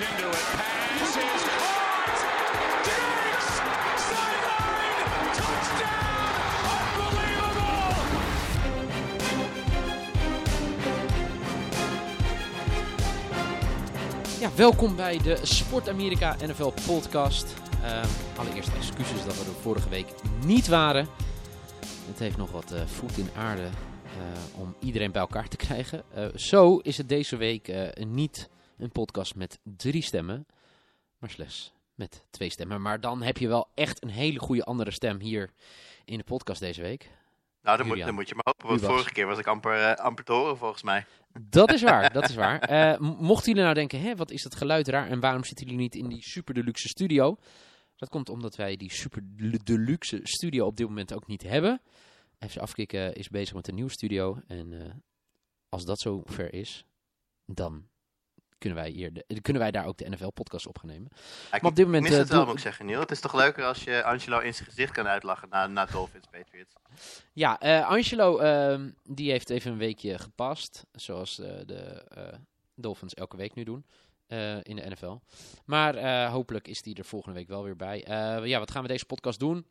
into it. Touchdown! Unbelievable! Ja, welkom bij de Sport Amerika NFL podcast. Ehm, allereerst excuses dat we er vorige week niet waren. Het heeft nog wat eh, voet in aarde eh, om iedereen bij elkaar te krijgen. Eh, zo is het deze week niet een podcast met drie stemmen, maar slechts met twee stemmen. Maar dan heb je wel echt een hele goede andere stem hier in de podcast deze week. Nou, dan moet, dan moet je maar hopen, want vorige keer was ik amper, eh, amper te horen volgens mij. Dat is waar, dat is waar. Eh, mochten jullie nou denken, hè, wat is dat geluid raar en waarom zitten jullie niet in die super deluxe studio? Dat komt omdat wij die super de- deluxe studio op dit moment ook niet hebben. FC Afkikken is bezig met een nieuwe studio en eh, als dat zo ver is, dan kunnen wij, hier de, kunnen wij daar ook de NFL-podcast op gaan nemen. Ja, Maar op dit moment, ik mis eh, het wel, doe- moet ik zeggen, Neil. Het is toch leuker als je Angelo in zijn gezicht kan uitlachen na, na Dolphins Patriots. Ja, eh, Angelo, ehm, die heeft even een weekje gepast. Zoals eh, de eh, Dolphins elke week nu doen eh, in de NFL. Maar eh, hopelijk is die er volgende week wel weer bij. Eh, ja, wat gaan we deze podcast doen?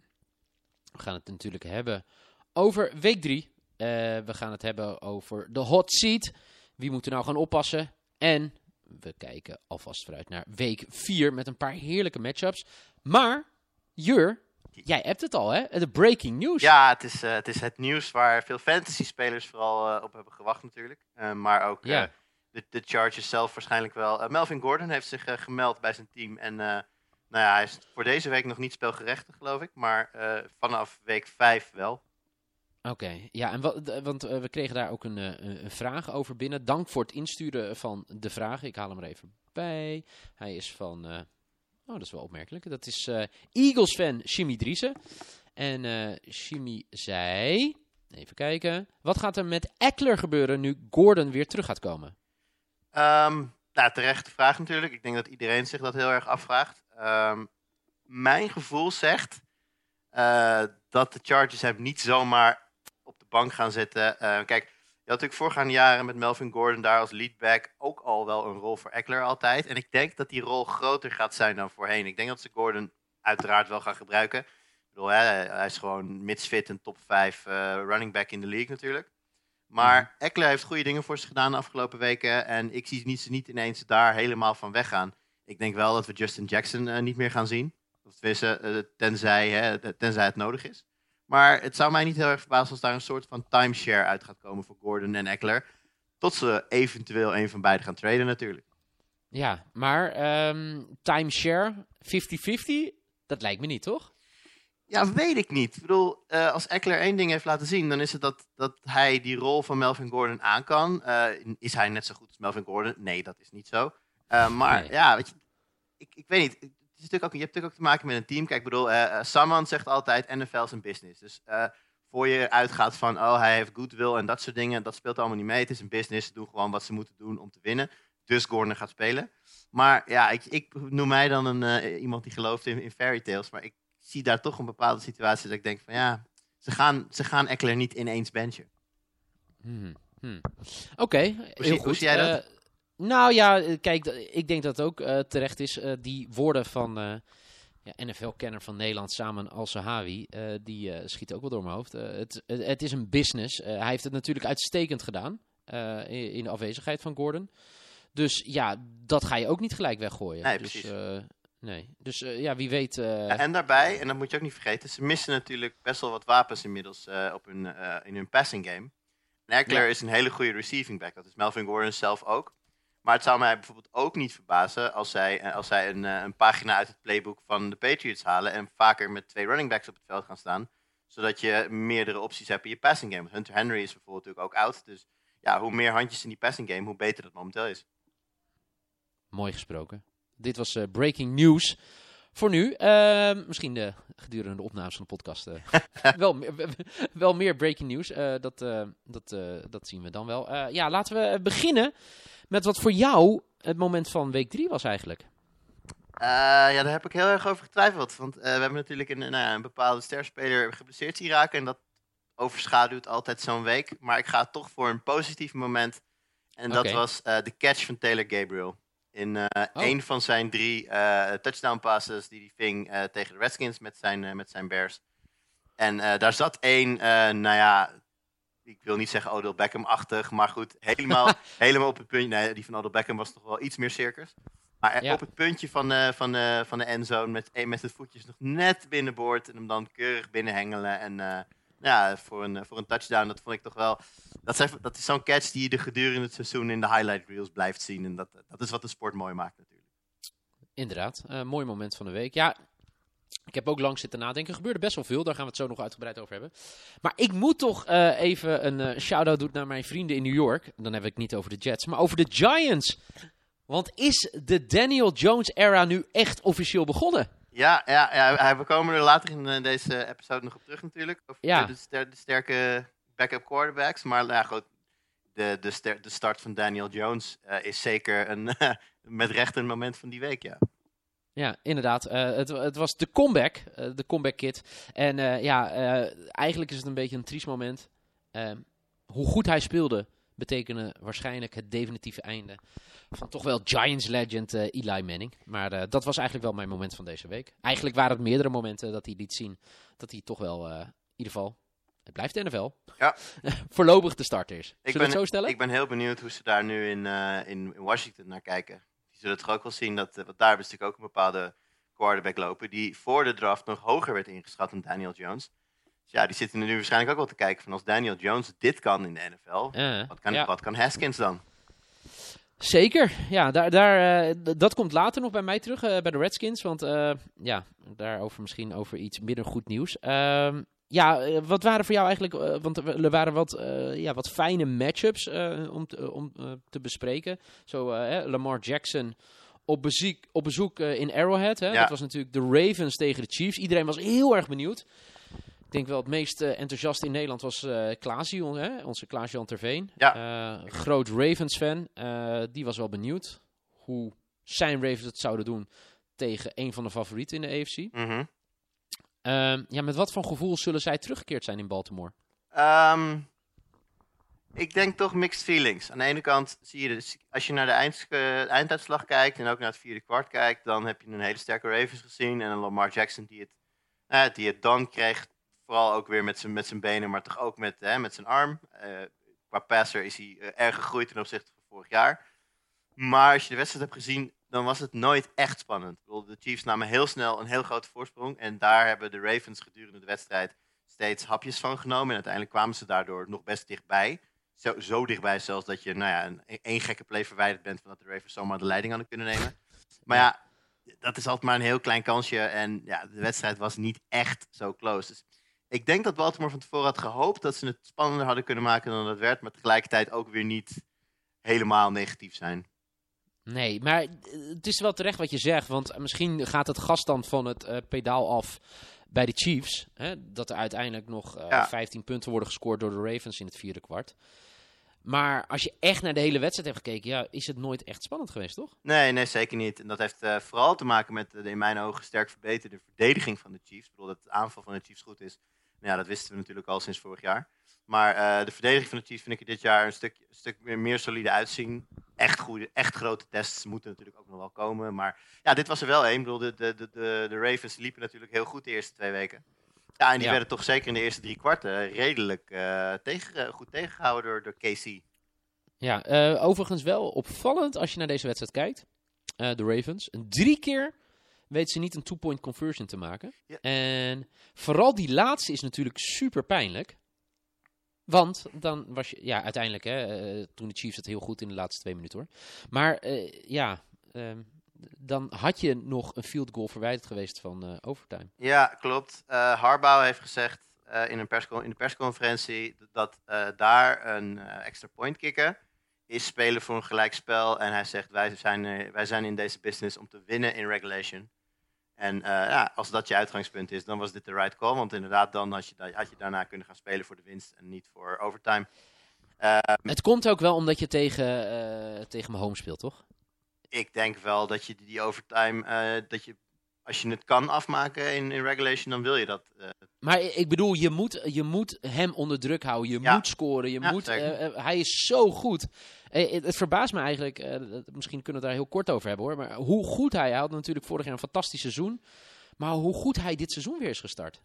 We gaan het natuurlijk hebben over week 3. we gaan het hebben over de hot seat. Wie moet er nou gaan oppassen? En we kijken alvast vooruit naar week 4 met een paar heerlijke matchups. Maar, Jur, jij hebt het al hè? De breaking news. Ja, het is, eh, het is het nieuws waar veel fantasy-spelers vooral eh, op hebben gewacht natuurlijk. Eh, maar ook Ja. de, de Chargers zelf waarschijnlijk wel. Melvin Gordon heeft zich gemeld bij zijn team. En nou ja, hij is voor deze week nog niet spelgerechtigd, geloof ik. Maar vanaf week 5 wel. Oké, ja, en wat, want eh, we kregen daar ook een, eh, een een vraag over binnen. Dank voor het insturen van de vragen. Ik haal hem er even bij. Hij is van, eh, oh, dat is wel opmerkelijk. Dat is Eagles-fan Jimmy Driessen. En Jimmy zei, even kijken, wat gaat er met Eckler gebeuren nu Gordon weer terug gaat komen? Ehm nou, terechte vraag natuurlijk. Ik denk dat iedereen zich dat heel erg afvraagt. Ehm, mijn gevoel zegt dat de Chargers hem niet zomaar bank gaan zetten. Eh, kijk, je had natuurlijk voorgaande jaren met Melvin Gordon daar als leadback ook al wel een rol voor Eckler altijd. En ik denk dat die rol groter gaat zijn dan voorheen. Ik denk dat ze Gordon uiteraard wel gaan gebruiken. Ik bedoel, hij is gewoon mits fit een top 5 running back in de league natuurlijk. Maar Eckler heeft goede dingen voor zich gedaan de afgelopen weken. En ik zie niet, ze niet ineens daar helemaal van weggaan. Ik denk wel dat we Justin Jackson eh, niet meer gaan zien. Of tenminste, eh, tenzij, hè, tenzij het nodig is. Maar het zou mij niet heel erg verbazen als daar een soort van timeshare uit gaat komen voor Gordon en Eckler. Tot ze eventueel een van beiden gaan traden natuurlijk. Ja, maar ehm, timeshare 50-50, dat lijkt me niet, toch? Ja, weet ik niet. Ik bedoel, eh, als Eckler één ding heeft laten zien, dan is het dat, dat hij die rol van Melvin Gordon aan kan. Eh, is hij net zo goed als Melvin Gordon? Nee, dat is niet zo. Eh, maar Nee. ja, weet je, ik, ik weet niet. Het is natuurlijk ook, je hebt natuurlijk ook te maken met een team. Kijk, ik bedoel, eh eh, Saman zegt altijd, NFL is een business. Dus eh, voor je uitgaat van, oh, hij heeft goodwill en dat soort dingen, dat speelt allemaal niet mee. Het is een business, ze doen gewoon wat ze moeten doen om te winnen. Dus Gordon gaat spelen. Maar ja, ik, ik noem mij dan een, iemand die gelooft in, in fairy tales. Maar ik zie daar toch een bepaalde situatie dat ik denk van ja, ze gaan, ze gaan Eckler niet ineens benchen. Hmm, hmm. Oké, heel goed. hoe zie jij dat? Nou ja, eh, kijk, ik denk dat het ook eh, terecht is. eh, die woorden van ja, NFL-kenner van Nederland, Samen Al-Sahawi, eh, die schiet ook wel door mijn hoofd. Het, het, is een business. Hij heeft het natuurlijk uitstekend gedaan in, in de afwezigheid van Gordon. Dus ja, dat ga je ook niet gelijk weggooien. Nee, dus, precies. nee, dus ja, wie weet. Ja, en daarbij, en dat moet je ook niet vergeten, ze missen natuurlijk best wel wat wapens inmiddels op hun, in hun passing game. En Eckler Ja. is een hele goede receiving back, dat is Melvin Gordon zelf ook. Maar het zou mij bijvoorbeeld ook niet verbazen als zij, eh, als zij een, eh, een pagina uit het playbook van de Patriots halen en vaker met twee running backs op het veld gaan staan. Zodat je meerdere opties hebt in je passing game. Hunter Henry is bijvoorbeeld natuurlijk ook oud. Dus ja, hoe meer handjes in die passing game, hoe beter dat momenteel is. Mooi gesproken. Dit was eh, breaking news voor nu. Misschien de, gedurende de opnames van de podcast wel, wel meer breaking news. Dat, dat, dat zien we dan wel. Ja, laten we beginnen met wat voor jou het moment van week 3 was eigenlijk. Eh, ja, daar heb ik heel erg over getwijfeld. Want eh, we hebben natuurlijk een, nou ja, een bepaalde sterspeler geblesseerd zien raken. En dat overschaduwt altijd zo'n week. Maar ik ga toch voor een positief moment. En dat was eh, de catch van Taylor Gabriel. In Oh. een van zijn drie touchdown passes die hij ving tegen de Redskins met zijn, met zijn Bears. En daar zat één, nou ja, ik wil niet zeggen Odell Beckham-achtig, maar goed, helemaal, helemaal op het puntje. Nee, die van Odell Beckham was toch wel iets meer circus. Maar eh, Ja. op het puntje van, eh, van, eh, van de endzone met, met de voetjes nog net binnenboord en hem dan keurig binnenhengelen. En ja, voor een, voor een touchdown, dat vond ik toch wel... Dat, zijn, dat is zo'n catch die je de gedurende het seizoen in de highlight reels blijft zien. En dat, dat is wat de sport mooi maakt natuurlijk. Inderdaad, mooi moment van de week. Ja, ik heb ook lang zitten nadenken. Er gebeurde best wel veel, daar gaan we het zo nog uitgebreid over hebben. Maar ik moet toch eh, even een eh, shout-out doen naar mijn vrienden in New York. Dan heb ik het niet over de Jets, maar over de Giants. Want is de Daniel Jones-era nu echt officieel begonnen? Ja, ja, ja, we komen er later in eh, deze episode nog op terug natuurlijk. Over Ja. de, ster- de sterke backup quarterbacks. Maar ja, goed, de, de, start van Daniel Jones is zeker een, met recht een moment van die week, ja. Ja, inderdaad. Eh, het, het was de comeback, eh, de comeback kit. En eh, ja, eigenlijk is het een beetje een triest moment. Eh, hoe goed hij speelde, betekende waarschijnlijk het definitieve einde van toch wel Giants legend Eli Manning. Maar dat was eigenlijk wel mijn moment van deze week. Eigenlijk waren het meerdere momenten dat hij liet zien dat hij toch wel, in ieder geval, het blijft de NFL, Ja. voorlopig de starter is. Zullen we ben, het zo stellen? Ik ben heel benieuwd hoe ze daar nu in, in, in Washington naar kijken. Zullen toch ook wel zien dat, eh, want daar ze natuurlijk ook een bepaalde quarterback lopen die voor de draft nog hoger werd ingeschat dan Daniel Jones. Dus ja, die zitten er nu waarschijnlijk ook wel te kijken van als Daniel Jones dit kan in de NFL, wat kan, ja. wat kan Haskins dan? Zeker, ja, daar, daar, eh, dat komt later nog bij mij terug, eh, bij de Redskins. Want ja, daarover misschien over iets minder goed nieuws. Ja, eh, wat waren voor jou eigenlijk, eh, want er waren wat, eh, ja, wat fijne matchups om, te, om te bespreken. Zo hè, Lamar Jackson op bezoek, op bezoek in Arrowhead. Hè? Ja. Dat was natuurlijk de Ravens tegen de Chiefs. Iedereen was heel erg benieuwd. Ik denk wel het meest enthousiast in Nederland was eh Klaas-Jan, hè? onze Klaas-Jan Terveen. Ja. Groot Ravens-fan. Die was wel benieuwd hoe zijn Ravens het zouden doen tegen een van de favorieten in de AFC. Mhm. Ehm, ja, met wat voor gevoel zullen zij teruggekeerd zijn in Baltimore? Ehm, ik denk toch mixed feelings. Aan de ene kant zie je, dus, als je naar de eind, eh, einduitslag kijkt en ook naar het vierde kwart kijkt, dan heb je een hele sterke Ravens gezien en een Lamar Jackson die het, eh, die het dan kreeg. Vooral ook weer met zijn, met zijn benen, maar toch ook met, met zijn arm. Eh, qua passer is hij erg gegroeid ten opzichte van vorig jaar. Maar als je de wedstrijd hebt gezien, dan was het nooit echt spannend. De Chiefs namen heel snel een heel grote voorsprong. En daar hebben de Ravens gedurende de wedstrijd steeds hapjes van genomen. En uiteindelijk kwamen ze daardoor nog best dichtbij. Zo, zo dichtbij zelfs dat je nou ja, een, één gekke play verwijderd bent van dat de Ravens zomaar de leiding hadden kunnen nemen. Maar ja, dat is altijd maar een heel klein kansje. En ja, de wedstrijd was niet echt zo close. Dus ik denk dat Baltimore van tevoren had gehoopt dat ze het spannender hadden kunnen maken dan dat werd. Maar tegelijkertijd ook weer niet helemaal negatief zijn. Nee, maar eh, het is wel terecht wat je zegt. Want misschien gaat het gas dan van het eh, pedaal af bij de Chiefs. Hè, dat er uiteindelijk nog eh, Ja. 15 punten worden gescoord door de Ravens in het vierde kwart. Maar als je echt naar de hele wedstrijd hebt gekeken, ja, is het nooit echt spannend geweest, toch? Nee, nee, zeker niet. En dat heeft eh, vooral te maken met de in mijn ogen sterk verbeterde verdediging van de Chiefs. Ik bedoel dat de aanval van de Chiefs goed is. Nou ja, dat wisten we natuurlijk al sinds vorig jaar. Maar eh, de verdediging van de Chiefs vind ik dit jaar een stuk, een stuk meer, meer solide uitzien. Echt goede, echt grote tests moeten natuurlijk ook nog wel komen. Maar ja, dit was er wel één. Ik bedoel, de, de, de, de, Ravens liepen natuurlijk heel goed de eerste twee weken. Ja, en die Ja. werden toch zeker in de eerste drie kwarten redelijk eh, tegen, eh, goed tegengehouden door, door KC. Ja, overigens wel opvallend als je naar deze wedstrijd kijkt. de Ravens. En drie keer weten ze niet een two-point conversion te maken. Ja. En vooral die laatste is natuurlijk super pijnlijk. Want dan was je, ja, uiteindelijk, hè, eh, toen de Chiefs het heel goed in de laatste twee minuten hoor. Maar eh, ja, ehm, dan had je nog een field goal verwijderd geweest van eh, overtime. Ja, klopt. Harbaugh heeft gezegd in, een persco- in de persconferentie dat daar een extra point kicken is spelen voor een gelijkspel. En hij zegt, wij zijn, wij zijn in deze business om te winnen in regulation. En eh, ja, als dat je uitgangspunt is, dan was dit de right call. Want inderdaad, dan had je, da- had je daarna kunnen gaan spelen voor de winst en niet voor overtime. Eh, Het komt ook wel omdat je tegen, eh tegen Mahomes speelt, toch? ik denk wel dat je die overtime, eh, dat je, als je het kan afmaken in, in regulation, dan wil je dat. eh, Maar ik bedoel, je moet, je moet hem onder druk houden. Je Ja. moet scoren. Je Ja, moet, eh, eh, hij is zo goed. Het, het verbaast me eigenlijk, misschien kunnen we het daar heel kort over hebben hoor. Maar hoe goed hij, hij had natuurlijk vorig jaar een fantastisch seizoen. Maar hoe goed hij dit seizoen weer is gestart.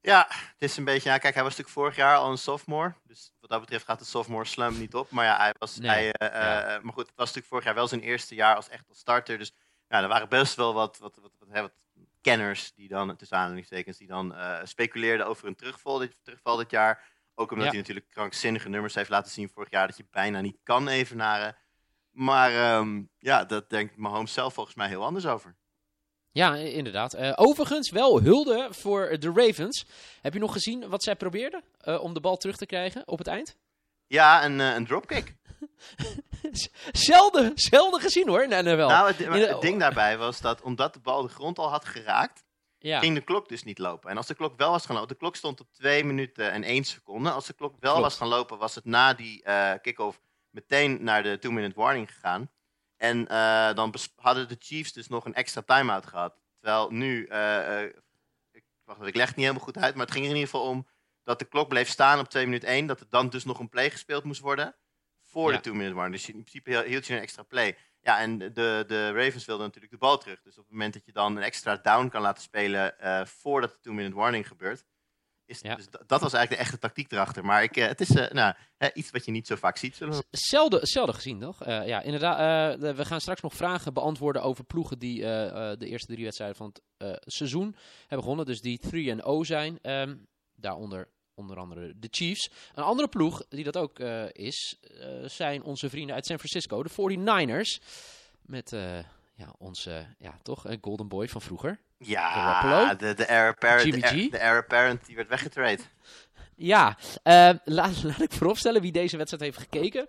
Ja, het is een beetje. Ja, kijk, hij was natuurlijk vorig jaar al een sophomore. Dus wat dat betreft gaat de sophomore slump niet op. Maar ja, hij was. Nee, Hij, ja. maar goed, het was natuurlijk vorig jaar wel zijn eerste jaar als echt als starter. Dus ja, er waren best wel wat, wat, wat, wat, hè, wat kenners die dan, tussen aanhalingstekens, die dan eh, speculeerden over een terugval dit, terugval dit jaar. Ook omdat Ja. hij natuurlijk krankzinnige nummers heeft laten zien vorig jaar dat je bijna niet kan evenaren. Maar ehm, ja, dat denkt Mahomes zelf volgens mij heel anders over. Ja, inderdaad. Eh, overigens wel hulde voor de Ravens. Heb je nog gezien wat zij probeerden eh, om de bal terug te krijgen op het eind? Ja, een, een dropkick. Zelden, zelden gezien hoor, in de NFL. Nou, het, het ding daarbij was dat omdat de bal de grond al had geraakt, ja. ging de klok dus niet lopen. En als de klok wel was gaan lopen, de klok stond op 2 minuten en 1 seconde. Als de klok wel Klopt. was gaan lopen, was het na die eh kick-off meteen naar de 2-minute warning gegaan. En eh, dan hadden de Chiefs dus nog een extra timeout gehad. Terwijl nu, eh, ik, wacht, ik leg het niet helemaal goed uit, maar het ging er in ieder geval om dat de klok bleef staan op 2 minuten 1. Dat er dan dus nog een play gespeeld moest worden voor Ja. de 2-minute warning. Dus in principe hield- je een extra play. Ja, en de, de Ravens wilden natuurlijk de bal terug. Dus op het moment dat je dan een extra down kan laten spelen eh, voordat de two-minute warning gebeurt. Is, Ja. dus dat was eigenlijk de echte tactiek erachter. Maar ik, eh, het is eh, nou, iets wat je niet zo vaak ziet. We- Zelden, zelden gezien, toch? Ja, inderdaad. de- we gaan straks nog vragen beantwoorden over ploegen die de eerste drie wedstrijden van het seizoen hebben gewonnen. Dus die 3-0 zijn. Ehm, daaronder onder andere de Chiefs. Een andere ploeg die dat ook eh, is, eh, zijn onze vrienden uit San Francisco, de 49ers. Met eh, ja, onze, ja, toch, eh, Golden Boy van vroeger. Ja, de, de heir apparent, Jimmy de, heir- G? de heir apparent die werd weggetrade. Ja, laat, laat ik vooropstellen wie deze wedstrijd heeft gekeken.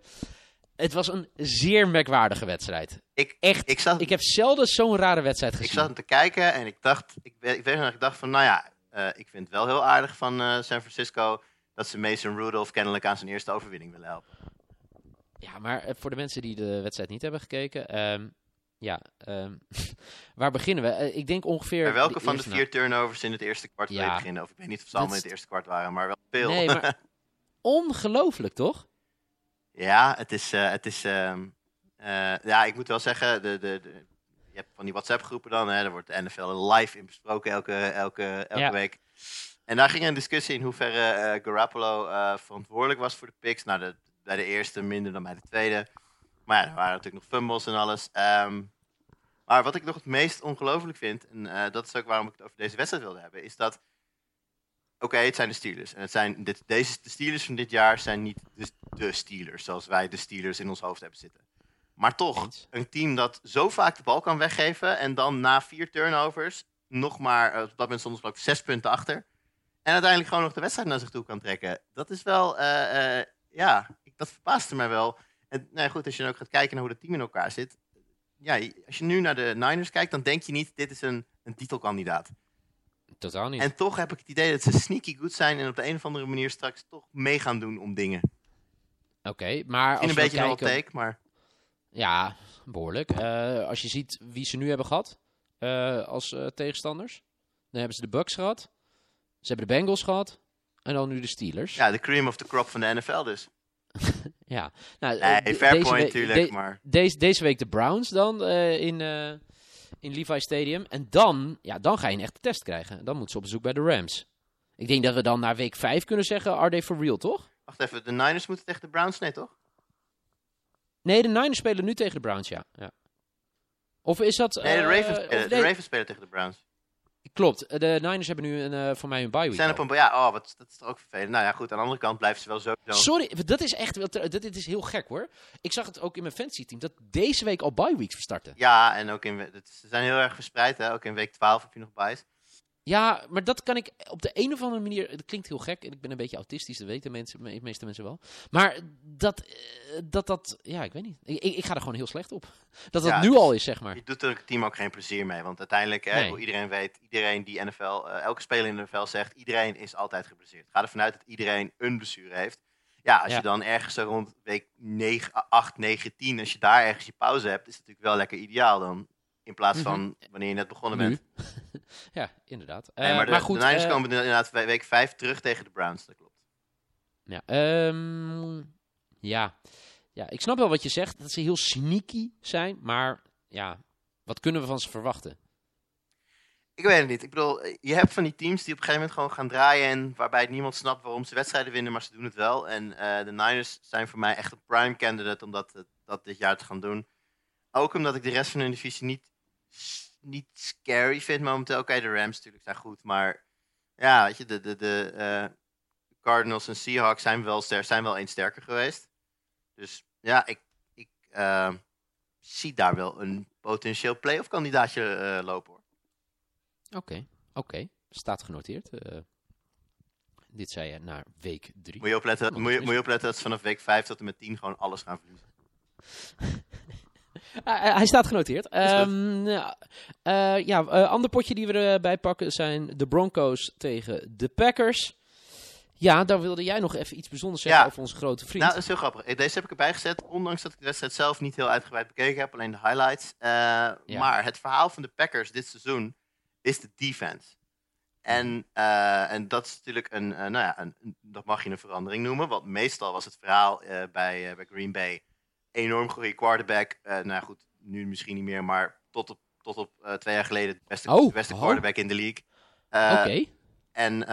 Het was een zeer merkwaardige wedstrijd. Ik, Echt, ik, zat, Ik heb zelden zo'n rare wedstrijd ik gezien. zat hem te kijken en ik dacht, ik, ik weet nog, ik dacht van, nou ja, eh, ik vind het wel heel aardig van eh, San Francisco dat ze Mason Rudolph kennelijk aan zijn eerste overwinning willen helpen. Ja, maar eh, voor de mensen die de wedstrijd niet hebben gekeken. ehm, ja, ehm, waar beginnen we? Ik denk ongeveer. Welke van de vier turnovers in het eerste kwart wil je Ja. beginnen? Of ik weet niet of ze allemaal in het eerste kwart waren, maar wel veel. Nee, maar ongelooflijk toch? Ja, het is. het is ehm, eh, ja, ik moet wel zeggen, de, de, de, je hebt van die WhatsApp-groepen dan, hè, daar wordt de NFL live in besproken elke, elke, elke Ja. week. En daar ging een discussie in hoeverre eh Garoppolo eh, verantwoordelijk was voor de picks. Nou, de, bij de eerste minder dan bij de tweede. Maar ja, er waren natuurlijk nog fumbles en alles. Ehm, maar wat ik nog het meest ongelooflijk vind, en eh, dat is ook waarom ik het over deze wedstrijd wilde hebben, is dat. Oké, het zijn de Steelers. En het zijn dit, deze, de Steelers van dit jaar zijn niet de, de Steelers, zoals wij de Steelers in ons hoofd hebben zitten. Maar toch, Eens. een team dat zo vaak de bal kan weggeven en dan na vier turnovers nog maar, eh, op dat moment ze geloof ik zes punten achter. En uiteindelijk gewoon nog de wedstrijd naar zich toe kan trekken. Dat is wel, eh, eh, ja, dat verbaasde mij wel. En nou ja, goed, als je dan ook gaat kijken naar hoe dat team in elkaar zit. Ja, als je nu naar de Niners kijkt, dan denk je niet, dit is een, een titelkandidaat. Totaal niet. En toch heb ik het idee dat ze sneaky goed zijn en op de een of andere manier straks toch mee gaan doen om dingen. Oké, maar als een beetje een kijken... take, maar Ja, behoorlijk. Eh, als je ziet wie ze nu hebben gehad eh, als eh, tegenstanders. Dan hebben ze de Bucks gehad. Ze hebben de Bengals gehad. En dan nu de Steelers. ja, de cream of the crop van de NFL dus. Ja. Nou, Nee, fair deze point natuurlijk, de- maar... Deze, deze week de Browns dan in, in Levi Stadium. En dan, ja, dan ga je een echte test krijgen. Dan moeten ze op bezoek bij de Rams. Ik denk dat we dan na week 5 kunnen zeggen, are they for real, toch? Wacht even, de Niners moeten tegen de Browns, nee toch? Nee, de Niners spelen nu tegen de Browns, ja. ja. Of is dat... Nee, de eh, Ravens, spelen, de nee, Ravens spelen tegen de Browns. Klopt, de Niners hebben nu een, eh, voor mij een bye week. zijn op een... Ja, oh, wat, dat is toch ook vervelend. Nou ja, goed, aan de andere kant blijven ze wel sowieso... Sorry, dat is echt ter- dit, is heel gek hoor. Ik zag het ook in mijn fantasy team dat deze week al bye weeks starten. Ja, en ook in... Ze zijn heel erg verspreid, hè. Ook in week 12 heb je nog buys. Ja, maar dat kan ik op de een of andere manier. Dat klinkt heel gek. en Ik ben een beetje autistisch, dat weten mensen, de meeste mensen wel. Maar dat, eh, dat, dat ja, ik weet niet. Ik, ik, ga er gewoon heel slecht op. Dat dat Ja, nu dus- al is, zeg maar. Je doet er het team ook geen plezier mee. Want uiteindelijk, hè, Nee. hoe iedereen weet, iedereen die NFL, eh, elke speler in de NFL zegt, iedereen is altijd geblesseerd. Ga ervan uit dat iedereen een blessure heeft. Ja, als Ja. je dan ergens rond week 9, 8, 9, 10, als je daar ergens je pauze hebt, is het natuurlijk wel lekker ideaal. Dan In plaats Mhm. van wanneer je net begonnen bent. Ja, inderdaad. Nee, Eh, maar de, goed, de Niners eh, komen inderdaad week 5 terug tegen de Browns. Dat klopt. Ja, ehm, ja. ja, ik snap wel wat je zegt, dat ze heel sneaky zijn, maar ja, wat kunnen we van ze verwachten? Ik weet het niet. Ik bedoel, je hebt van die teams die op een gegeven moment gewoon gaan draaien. En waarbij niemand snapt waarom ze wedstrijden winnen, maar ze doen het wel. En eh, de Niners zijn voor mij echt een prime candidate om dat, eh, dat dit jaar te gaan doen. Ook omdat ik de rest van hun divisie niet, niet scary vind momenteel. Oké, de Rams natuurlijk zijn goed. Maar ja, weet je, de, de, de eh, Cardinals en Seahawks zijn wel, ster zijn wel eens sterker geweest. Dus ja, ik, ik eh, zie daar wel een potentieel playoff kandidaatje eh, lopen hoor. Oké, oké, staat genoteerd. Eh, dit zei je naar week drie. Moet je opletten, Oh, moet je, moet je opletten dat ze vanaf week 5 tot en met 10 gewoon alles gaan verliezen. Ah, eh, hij staat genoteerd. Ehm, ja, eh, ja eh, ander potje die we erbij pakken zijn de Broncos tegen de Packers. Ja, daar wilde jij nog even iets bijzonders zeggen Ja. over onze grote vriend. Nou, dat is heel grappig. Deze heb ik erbij gezet, ondanks dat ik de wedstrijd zelf niet heel uitgebreid bekeken heb, alleen de highlights. Maar het verhaal van de Packers dit seizoen is de defense. En, en dat is natuurlijk een, nou ja, een, dat mag je een verandering noemen. Want meestal was het verhaal bij, bij Green Bay enorm goede quarterback. Eh, nou goed, nu misschien niet meer, maar tot op, tot op eh, twee jaar geleden de beste, Oh, de beste oh. quarterback in de league. Eh, Oké, En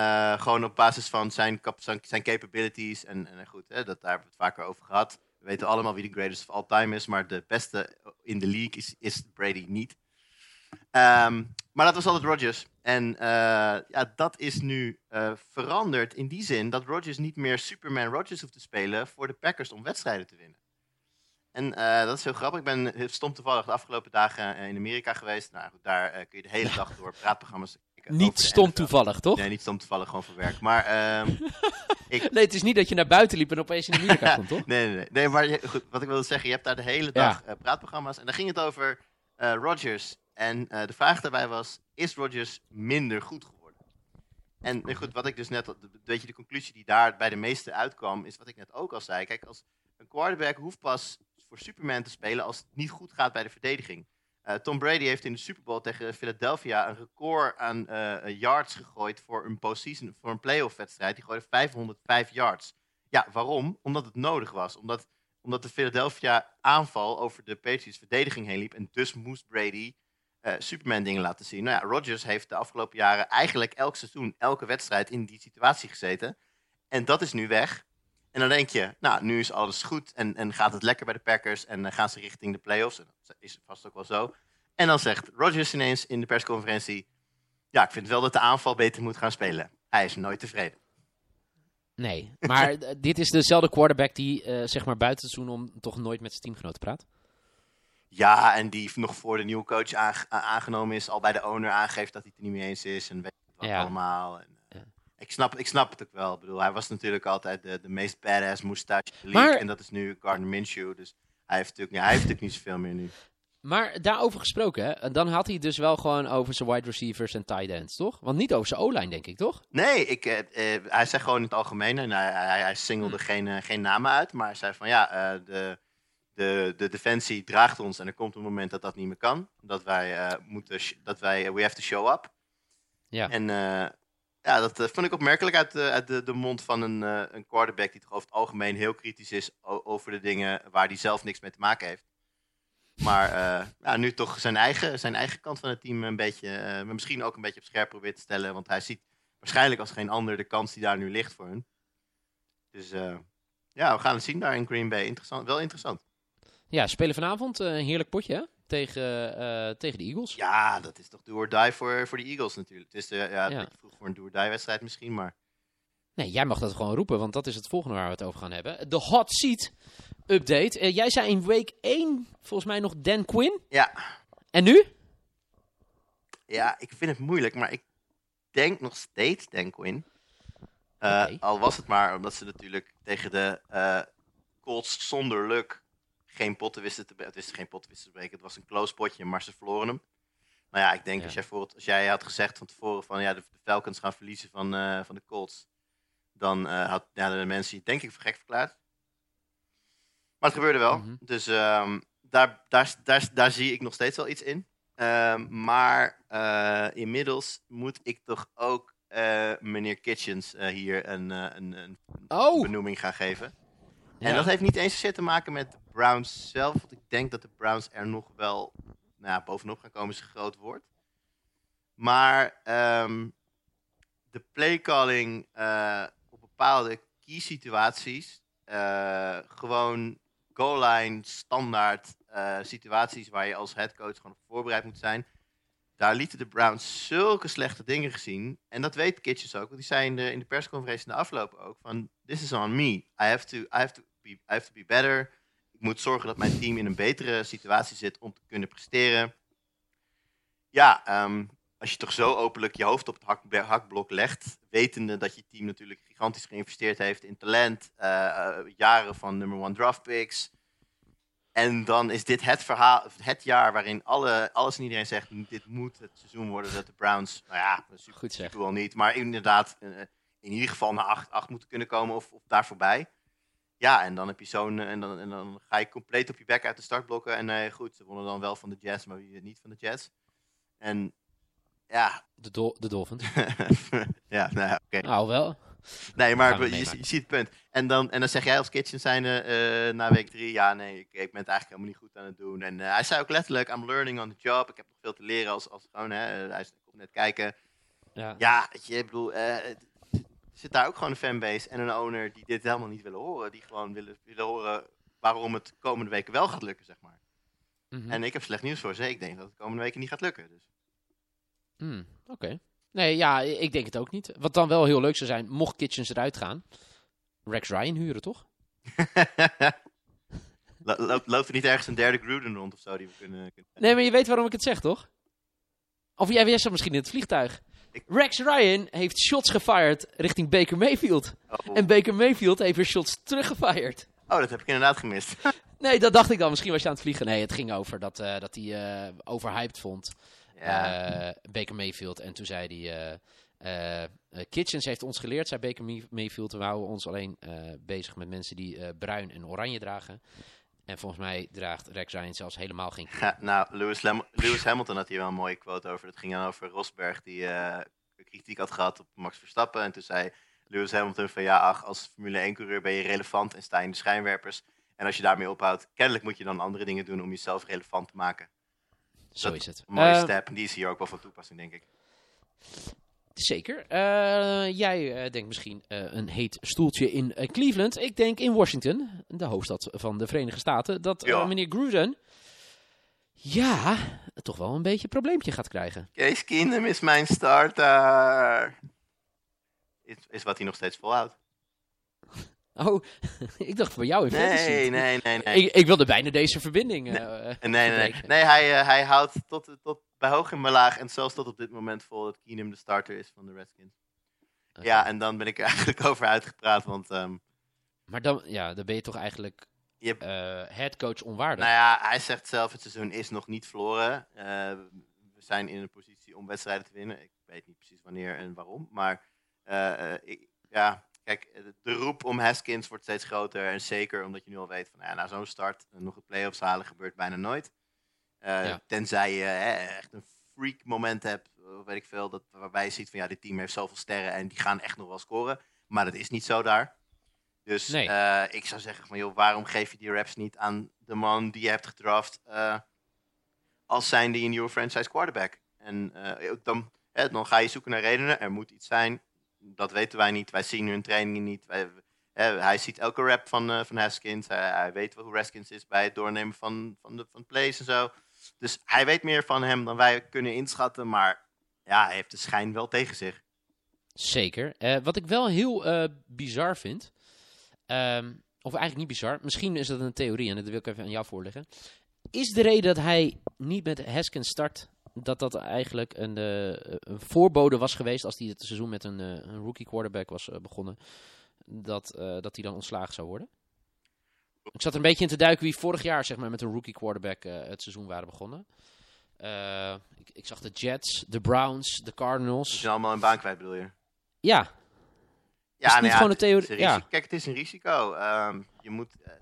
gewoon op basis van zijn, zijn, zijn capabilities. En, en goed, hè, dat, daar hebben we het vaker over gehad. We weten allemaal wie de greatest of all time is. Maar de beste in de league is, is Brady niet. Ehm, maar dat was altijd Rodgers. En ja, dat is nu veranderd in die zin dat Rodgers niet meer Superman Rodgers hoeft te spelen voor de Packers om wedstrijden te winnen. En eh, dat is heel grappig. Ik ben heel stom toevallig de afgelopen dagen eh, in Amerika geweest. Nou goed, daar eh, kun je de hele dag door praatprogramma's niet stom toevallig, toch? Nee, niet stom toevallig, gewoon voor werk. Maar, ehm, Nee, het is niet dat je naar buiten liep en opeens in Amerika komt, toch? nee, nee, nee. nee maar je- goed, wat ik wilde zeggen, je hebt daar de hele dag eh, praatprogramma's. En daar ging het over eh Rodgers. En eh, de vraag daarbij was, is Rodgers minder goed geworden? En eh, goed, wat ik dus net, weet je, de conclusie die daar bij de meeste uitkwam, is wat ik net ook al zei. Kijk, als een quarterback hoeft pas voor Superman te spelen als het niet goed gaat bij de verdediging. Eh, Tom Brady heeft in de Super Bowl tegen Philadelphia een record aan eh, yards gegooid voor een postseason, voor een playoff wedstrijd. Die gooide 505 yards. Ja, waarom? Omdat het nodig was. Omdat, omdat de Philadelphia aanval over de Patriots verdediging heen liep. En dus moest Brady eh, Superman dingen laten zien. Nou ja, Rodgers heeft de afgelopen jaren eigenlijk elk seizoen, elke wedstrijd in die situatie gezeten. En dat is nu weg. En dan denk je, nou, nu is alles goed en, en gaat het lekker bij de Packers en eh, gaan ze richting de playoffs. En dat is vast ook wel zo. En dan zegt Rodgers ineens in de persconferentie, ja, ik vind wel dat de aanval beter moet gaan spelen. Hij is nooit tevreden. Nee, maar dit is dezelfde quarterback die eh, zeg maar buiten het seizoen om toch nooit met zijn teamgenoten praat. Ja, en die nog voor de nieuwe coach aangenomen is, al bij de owner aangeeft dat hij het er niet mee eens is en weet wat Ja. allemaal. En. Ik, snap, ik snap het ook wel. Ik bedoel, hij was natuurlijk altijd de, de meest badass moustache. Maar- En dat is nu Gardner Minshew. Dus hij heeft natuurlijk, ja, hij heeft natuurlijk niet zoveel meer nu. Maar daarover gesproken, hè, en dan had hij dus wel gewoon over zijn wide receivers en tight ends, toch? Want niet over zijn O-line, denk ik, toch? Nee, ik, eh, eh, hij zegt gewoon in het algemeen. En hij, hij, hij singelde Hm. geen, eh, geen namen uit. Maar hij zei van ja, de, de, de defensie draagt ons. En er komt een moment dat dat niet meer kan. Dat wij moeten, dat wij, we have to show up. Ja. En ja, dat eh, vond ik opmerkelijk uit, de, uit de, de mond van een, eh, een quarterback die toch over het algemeen heel kritisch is over de dingen waar hij zelf niks mee te maken heeft. Maar eh, ja, nu toch zijn eigen, zijn eigen kant van het team een beetje, eh, misschien ook een beetje op scherp probeert te stellen. Want hij ziet waarschijnlijk als geen ander de kans die daar nu ligt voor hun. Dus eh, ja, we gaan het zien daar in Green Bay. Interessant, wel interessant. Ja, spelen vanavond eh, een heerlijk potje, hè? Tegen, eh, tegen de Eagles. Ja, dat is toch do or die voor, voor de Eagles natuurlijk. Het is eh, ja, Ja. vroeg voor een do or die wedstrijd misschien, maar... Nee, jij mag dat gewoon roepen, want dat is het volgende waar we het over gaan hebben. De hot seat update. Eh, jij zei in week 1 volgens mij nog Dan Quinn. Ja, En nu? Ja, ik vind het moeilijk, maar ik denk nog steeds Dan Quinn. Al was het maar omdat ze natuurlijk tegen de Colts zonder luck geen potten wisten te breken. Het is geen potten wisten te breken, het was een close potje, maar ze verloren hem. Nou ja, ik denk Ja. als, jij voor als jij had gezegd van tevoren van ja, de, de Falcons gaan verliezen van, eh, van de Colts, dan eh had ja, de mensen je denk ik voor gek verklaard. Maar het gebeurde wel. Mhm. Dus ehm, daar, daar, daar, daar zie ik nog steeds wel iets in. Ehm, maar eh, inmiddels moet ik toch ook meneer Kitchens hier een, een, een Oh! benoeming gaan geven. En dat heeft niet eens zozeer te maken met Browns zelf. Want ik denk dat de Browns er nog wel nou ja, bovenop gaan komen, is een groot woord. Maar ehm, de playcalling eh op bepaalde key situaties, eh, gewoon goal line, standaard eh, situaties waar je als headcoach gewoon op voorbereid moet zijn. Daar lieten de Browns zulke slechte dingen gezien. En dat weet Kitchens ook. Want die zei in de, in de persconferentie in de afloop ook van... This is on me. I have to, I have to, be, I have to be better. Ik moet zorgen dat mijn team in een betere situatie zit om te kunnen presteren. Ja, ehm, als je toch zo openlijk je hoofd op het hak, hakblok legt... wetende dat je team natuurlijk gigantisch geïnvesteerd heeft in talent... eh, jaren van number one draft picks... En dan is dit het verhaal, het jaar waarin alle, alles en iedereen zegt: dit moet het seizoen worden dat de Browns, nou ja, super, Goed zeg. wel niet, maar inderdaad eh, in ieder geval naar 8, 8 moeten kunnen komen of, of daar voorbij. Ja, en dan heb je zo'n, eh, en, dan, en dan ga je compleet op je bek uit de startblokken. En eh, goed, ze wonnen dan wel van de Jets, maar wie niet van de Jets. En ja, De, Dol- de Dolphins. ja, nou ja, oké. Nou, wel. Nee, maar je, ziet het punt. En dan, en dan zeg jij als kitchen zijnde eh na week drie, ja nee, ik, ik ben het eigenlijk helemaal niet goed aan het doen. En eh, hij zei ook letterlijk, I'm learning on the job. Ik heb nog veel te leren als, als gewoon, hè, eh, hij is- komt net kijken. Ja. Ja, je, ik bedoel, eh, het- zit daar ook gewoon een fanbase en een owner die dit helemaal niet willen horen. Die gewoon willen, willen horen waarom het komende weken wel gaat lukken, zeg maar. Mhm. En ik heb slecht nieuws voor ze. Ik denk dat het de komende weken niet gaat lukken. Dus. Hmm, Oké. Nee, ja, ik denk het ook niet. Wat dan wel heel leuk zou zijn, mocht Kitchens eruit gaan. Rex Ryan huren, toch? Lo- loopt, loopt er niet ergens een derde Gruden rond of zo die we kunnen... kunnen... Nee, maar je weet waarom ik het zeg, toch? Of jij jij zat misschien in het vliegtuig. Rex Ryan heeft shots gefired richting Baker Mayfield. Oh. En Baker Mayfield heeft weer shots teruggefired. oh, dat heb ik inderdaad gemist. Nee, dat dacht ik dan. Misschien was je aan het vliegen. Nee, het ging over dat, eh, dat hij eh, overhyped vond. ja. eh, Baker Mayfield. En toen zei hij... Kitchens heeft ons geleerd, zei Baker May- Mayfield. We houden ons alleen bezig met mensen die bruin en oranje dragen. En volgens mij draagt Rex Ryan zelfs helemaal geen kleur. Ja, nou, Lewis, Lem- Lewis Hamilton had hier wel een mooie quote over. Dat ging dan over Rosberg, die eh, kritiek had gehad op Max Verstappen. En toen zei Lewis Hamilton van ja, ach, als Formule 1-coureur ben je relevant en sta je in de schijnwerpers. En als je daarmee ophoudt, kennelijk moet je dan andere dingen doen om jezelf relevant te maken. Zo dat- is het. Een mooie Eh, step, en die is hier ook wel van toepassing, denk ik. Zeker. Eh, jij eh, denkt misschien eh, een heet stoeltje in Cleveland. Ik denk in Washington, de hoofdstad van de Verenigde Staten, dat Ja. meneer Gruden, ja, toch wel een beetje een probleempje gaat krijgen. Case Keenum is mijn starter. Is, is wat hij nog steeds volhoudt. Oh, ik dacht voor jou in fantasy. Nee, nee, nee, nee. Ik, ik wilde bijna deze verbinding. Nee, nee, nee. verbreken. Nee, hij, hij houdt tot, tot bij hoog en bij laag en zelfs tot op dit moment vol dat Keenum de starter is van de Redskins. Ja, en dan ben ik er eigenlijk over uitgepraat, want ehm, Maar dan, ja, dan ben je toch eigenlijk je hebt, eh headcoach onwaardig. nou ja, hij zegt zelf het seizoen is nog niet verloren. Eh, we zijn in een positie om wedstrijden te winnen. Ik weet niet precies wanneer en waarom, maar eh, ik, ja, kijk, de roep om Haskins wordt steeds groter en zeker omdat je nu al weet van, nou ja, na zo'n start nog een playoffs halen gebeurt bijna nooit. Eh, Ja. Tenzij je echt een freak moment hebt, of weet ik veel, dat, waarbij je ziet van ja, dit team heeft zoveel sterren en die gaan echt nog wel scoren. Maar dat is niet zo daar. Dus Nee. eh, ik zou zeggen van joh, waarom geef je die reps niet aan de man die je hebt gedraft eh, als zijnde je nieuwe franchise quarterback? En eh, dan, hè, dan ga je zoeken naar redenen. Er moet iets zijn. Dat weten wij niet. Wij zien hun trainingen niet. Wij, hè, hij ziet elke rap van, eh, van Haskins. Hij, hij weet wel hoe Haskins is bij het doornemen van, van, de, van plays en zo. Dus hij weet meer van hem dan wij kunnen inschatten. Maar ja, hij heeft de schijn wel tegen zich. Zeker. Eh, wat ik wel heel eh, bizar vind, ehm, of eigenlijk niet bizar, misschien is dat een theorie en dat wil ik even aan jou voorleggen. Is de reden dat hij niet met Haskins start, dat dat eigenlijk een, eh, een voorbode was geweest als hij het seizoen met een, een rookie quarterback was begonnen, dat, dat hij dan ontslagen zou worden? Ik zat er een beetje in te duiken wie vorig jaar zeg maar, met een rookie quarterback eh, het seizoen waren begonnen. Eh, ik, ik zag de Jets, de Browns, de Ze Cardinals. zijn allemaal een baan kwijt, bedoel je? Ja, Ja, het nou niet ja, gewoon een theorie- is ja. Kijk, het is een risico. Ehm, je moet, eh,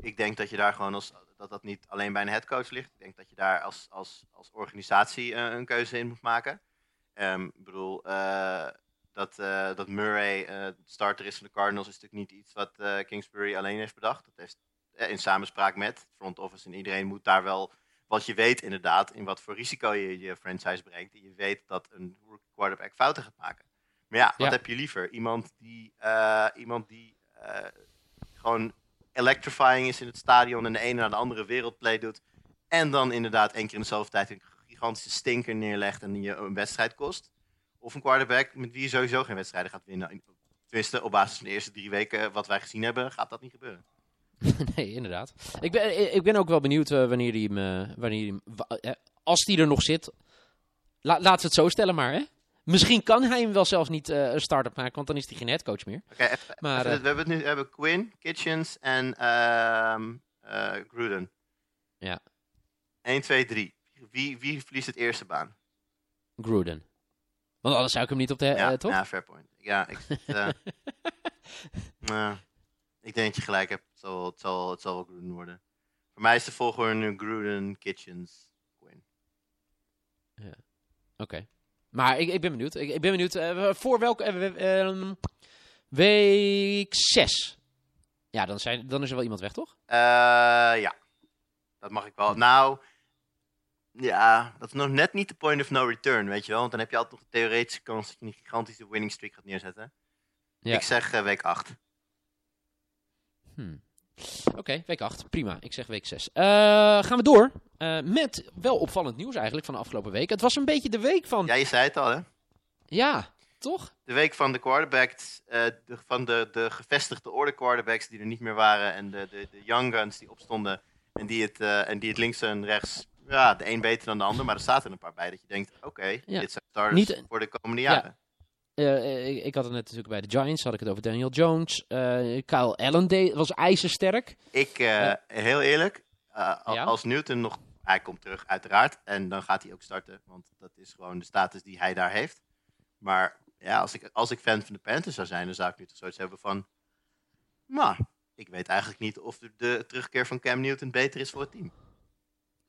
ik denk dat je daar gewoon als. dat dat niet alleen bij een headcoach ligt. Ik denk dat je daar als, als, als organisatie een keuze in moet maken. Ehm, ik bedoel, dat, eh, dat Murray eh, starter is van de Cardinals is natuurlijk niet iets wat eh, Kingsbury alleen heeft bedacht. Dat heeft in samenspraak met front office en iedereen moet daar wel, wat je weet inderdaad, in wat voor risico je je franchise brengt. En je weet dat een quarterback fouten gaat maken. Maar ja, wat Ja. heb je liever? Iemand die, iemand die gewoon electrifying is in het stadion en de ene naar de andere wereldplay doet. En dan inderdaad één keer in dezelfde tijd een gigantische stinker neerlegt en die je een wedstrijd kost. Of een quarterback met wie je sowieso geen wedstrijden gaat winnen. Tenminste, op basis van de eerste drie weken wat wij gezien hebben, gaat dat niet gebeuren. nee, inderdaad. Ik ben, ik ben ook wel benieuwd eh, wanneer hij hem... eh, wanneer hij hem eh, als hij er nog zit. La, laten we het zo stellen maar, hè. Misschien kan hij hem wel zelfs niet eh, een start-up maken, want dan is hij geen headcoach meer. Oké, Maar, eh, we hebben het nu we hebben Quinn, Kitchens en ehm eh, Gruden. Ja. 1, 2, 3. Wie, wie verliest het eerste baan? Gruden. Want anders zou ik hem niet op de... ja, eh, toch? ja, fair point. Ja, ik, nou, ik denk dat je gelijk hebt. Het zal, het zal, het zal wel Gruden worden. Voor mij is de volgorde nu Gruden, Kitchens, Quinn. Oké. Maar ik, ik ben benieuwd. Ik, ik ben benieuwd voor welke... eh, we- ehm, week 6. Ja, dan, zijn, dan is er wel iemand weg, toch? Ja, dat mag ik wel. Nou, ja, dat is nog net niet de point of no return, weet je wel. Want dan heb je altijd nog de theoretische kans dat je een gigantische winning streak gaat neerzetten. Ja. Ik zeg eh, week 8. Hmm. Oké, week 8. Prima. Ik zeg week 6. gaan we door eh, met wel opvallend nieuws eigenlijk van de afgelopen week. Het was een beetje de week van... Ja, je zei het al, hè? Ja, toch? De week van de quarterbacks, eh, de, van de, de gevestigde orde quarterbacks die er niet meer waren. En de, de, de young guns die opstonden. En die het, eh, en die het links en rechts, ja, de een beter dan de ander. Maar er zaten een paar bij dat je denkt, oké, Ja. dit zijn starters Niet- voor de komende Ja. jaren. Eh, ik, ik had het net natuurlijk bij de Giants, had ik het over Daniel Jones. Eh, Kyle Allen deed, was ijzersterk. Ik, eh, heel eerlijk, eh, als Newton nog... Hij komt terug, uiteraard. En dan gaat hij ook starten. Want dat is gewoon de status die hij daar heeft. Maar ja, als ik, als ik fan van de Panthers zou zijn... dan zou ik nu toch zoiets hebben van... Nou, ik weet eigenlijk niet of de, de terugkeer van Cam Newton beter is voor het team.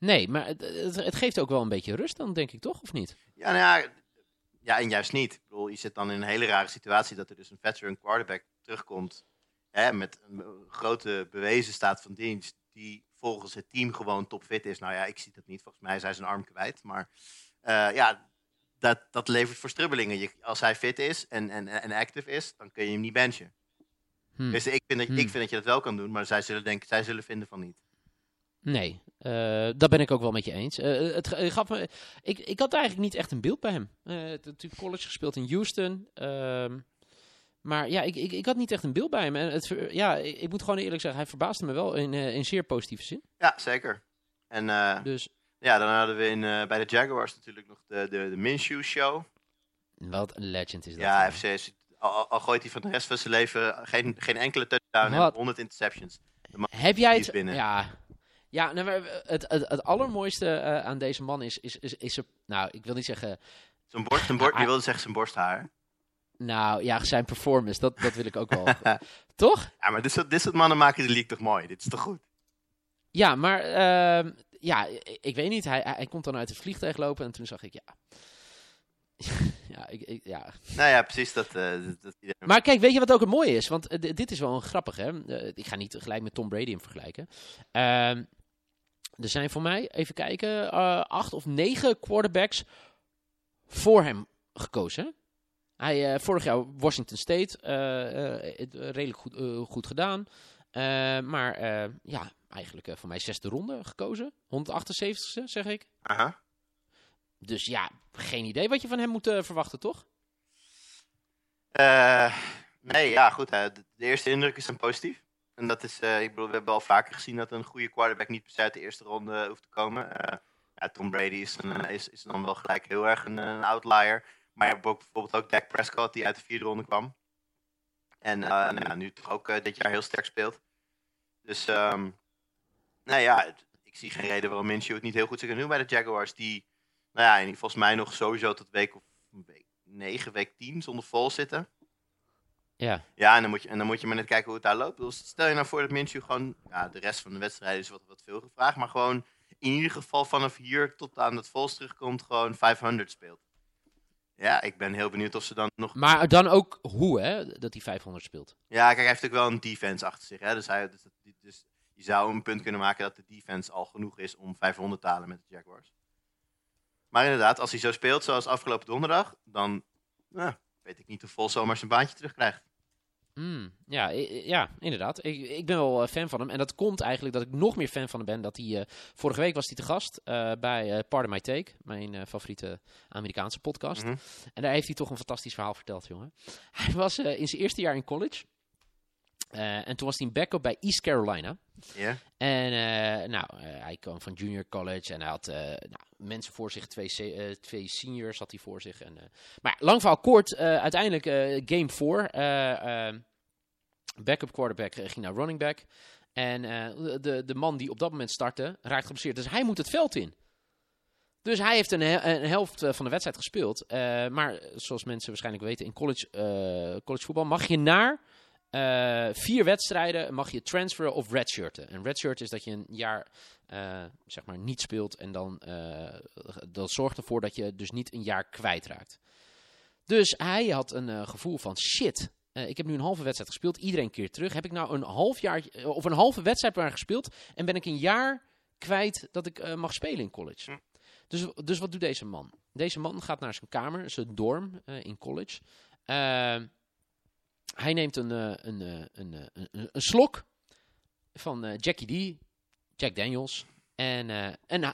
Nee, maar het, het, geeft ook wel een beetje rust dan, denk ik toch? Of niet? Ja, nou ja, ja, en juist niet. Ik bedoel, je zit dan in een hele rare situatie... dat er dus een veteran quarterback terugkomt... Hè, met een grote bewezen staat van dienst... die volgens het team gewoon topfit is. Nou ja, ik zie dat niet. Volgens mij is hij zijn arm kwijt. Maar eh, ja, dat, dat levert voor strubbelingen. Je, als hij fit is en, en, en active is, dan kun je hem niet benchen. Hm. Dus ik vind, dat, Hmm. ik vind dat je dat wel kan doen, maar zij zullen, denken, zij zullen vinden van niet. Nee, eh dat ben ik ook wel met je eens. Eh, het, gaf me, ik, ik had eigenlijk niet echt een beeld bij hem. Het- natuurlijk college gespeeld in Houston. ehm, maar ja, ik, ik, ik had niet echt een beeld bij hem. En het, ja, ik, ik moet gewoon eerlijk zeggen, hij verbaasde me wel in, in zeer positieve zin. Ja, zeker. En Dus ja, dan hadden we in, bij de Jaguars natuurlijk nog de, de, de Minshew Show. wat een legend is dat. Ja, man. FC is, al, al- gooit hij van de rest van zijn leven geen, geen enkele touchdown en 100 interceptions. Heb jij het... binnen. Ja, ja nou, maar het, het, het allermooiste eh, aan deze man is, is, is, is, er- nou, ik wil niet zeggen, Zijn borst, zijn borst, Ja, je wilde zeggen zijn borsthaar. nou ja, zijn performance, dat, dat wil ik ook wel. Toch? Ja, maar dit soort, dit soort mannen maken de league toch mooi? Dit is toch goed? Ja, maar ehm, ja, ik, ik weet niet. Hij, hij komt dan uit het vliegtuig lopen en toen zag ik, ja. ja, ik, ik- ja. Nou ja, precies dat. eh, dat, Maar kijk, weet je wat ook het mooie is? Want dit is wel een grappig, hè? Ik ga niet gelijk met Tom Brady hem vergelijken. Er zijn voor mij, even kijken, eh, acht of negen quarterbacks voor hem gekozen. Hij, eh, vorig jaar Washington State, eh, redelijk goed, goed gedaan. Maar ja, eigenlijk voor mij zesde ronde gekozen. 178ste, zeg ik. Aha. Dus ja, geen idee wat je van hem moet verwachten, toch? Nee, ja, goed. hè. De, eerste indrukken zijn positief. En dat is, eh, ik bedoel, we hebben al vaker gezien dat een goede quarterback niet per se uit de eerste ronde hoeft te komen. Eh, ja, Tom Brady is, een, is, is dan wel gelijk heel erg een, outlier. Maar je hebt ook bijvoorbeeld ook Dak Prescott die uit de vierde ronde kwam. En eh, nou ja, nu toch ook eh, dit jaar heel sterk speelt. Dus, ehm, nou ja, ik zie geen reden waarom Minshew het niet heel goed zou kunnen doen bij de Jaguars. Die, nou ja, en volgens mij nog sowieso tot week of week 9, week 10 zonder vol zitten. Ja. Ja, en dan, moet je, en dan moet je maar net kijken hoe het daar loopt. Dus stel je nou voor dat Minshew gewoon... Ja, de rest van de wedstrijd is wat, wat veel gevraagd. Maar gewoon in ieder geval vanaf hier tot aan het Vols terugkomt... gewoon 500 speelt. Ja, ik ben heel benieuwd of ze dan nog... Maar dan ook hoe, hè, dat hij 500 speelt. Ja, kijk, hij heeft natuurlijk wel een defense achter zich. Hè? Dus, hij, dus, dus je zou een punt kunnen maken dat de defense al genoeg is om 500 te halen met de Jaguars. Maar inderdaad, als hij zo speelt zoals afgelopen donderdag... dan nou, weet ik niet of Vols zomaar zijn baantje terugkrijgt. Mm, ja, ja, inderdaad. Ik, ik ben wel eh, fan van hem. En dat komt eigenlijk dat ik nog meer fan van hem ben. Dat hij, eh, vorige week was hij te gast eh, bij eh Pardon My Take, mijn favoriete Amerikaanse podcast. Mhm. En daar heeft hij toch een fantastisch verhaal verteld, jongen. Hij was in zijn eerste jaar in college. Eh, en toen was hij een backup bij East Carolina. Ja? En eh, nou, eh, hij kwam van junior college en hij had nou, mensen voor zich, twee, twee seniors had hij voor zich. En, maar ja, lang verhaal kort, uiteindelijk game 4. backup quarterback ging naar running back. En de, de man die op dat moment startte, raakt geblesseerd. Dus hij moet het veld in. Dus hij heeft een, he- een helft van de wedstrijd gespeeld. Maar zoals mensen waarschijnlijk weten, in college, college voetbal mag je naar eh, vier wedstrijden mag je transferen of redshirten. En redshirt is dat je een jaar eh, zeg maar niet speelt en dan eh, dat zorgt ervoor dat je dus niet een jaar kwijtraakt. Dus hij had een gevoel van shit. ik heb nu een halve wedstrijd gespeeld, iedereen keert terug. Heb ik nou een half jaar of een halve wedstrijd maar gespeeld en ben ik een jaar kwijt dat ik mag spelen in college? Hm. Dus, dus wat doet deze man? Deze man gaat naar zijn kamer, zijn dorm in college. Hij neemt een, eh, een, eh, een, eh, een, een, een slok van Jackie D, Jack Daniels, en een,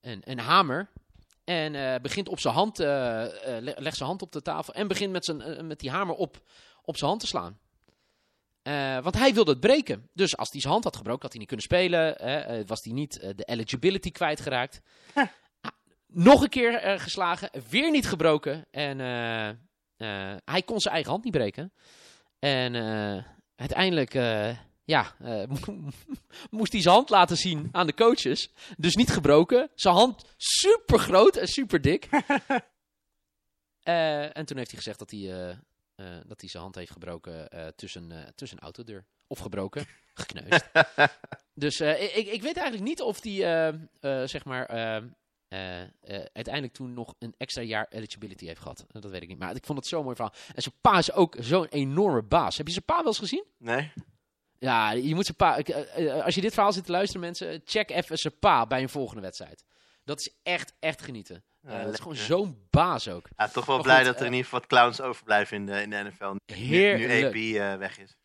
een, een hamer. En begint op zijn hand, le- legt zijn hand op de tafel en begint met, zijn, met die hamer op, op zijn hand te slaan. Want hij wilde het breken. Dus als hij zijn hand had gebroken, had hij niet kunnen spelen. was hij niet de eligibility kwijtgeraakt. Ah, Nog een keer geslagen, weer niet gebroken. En hij kon zijn eigen hand niet breken. En eh, uiteindelijk eh, ja, eh, moest hij zijn hand laten zien aan de coaches. Dus niet gebroken. Zijn hand super groot en super dik. Eh, en toen heeft hij gezegd dat hij, eh, eh, dat hij zijn hand heeft gebroken eh, tussen, eh, tussen een autodeur. Of gebroken, gekneusd. dus eh, ik, ik weet eigenlijk niet of hij, eh, eh, zeg maar, eh, uiteindelijk toen nog een extra jaar eligibility heeft gehad. Dat weet ik niet. Maar ik vond het zo'n mooi verhaal. En zijn pa is ook zo'n enorme baas. Heb je zijn pa wel eens gezien? Nee? Ja, je moet zijn pa. ik, eh, als je dit verhaal zit te luisteren, mensen, check even zijn pa bij een volgende wedstrijd. Dat is echt, echt genieten. Ja, dat is gewoon zo'n baas ook. Ja, toch wel Maar blij goed, dat er in ieder geval wat clowns overblijven in de, in de NFL. Nu, nu Heerlijk. AB eh, weg is.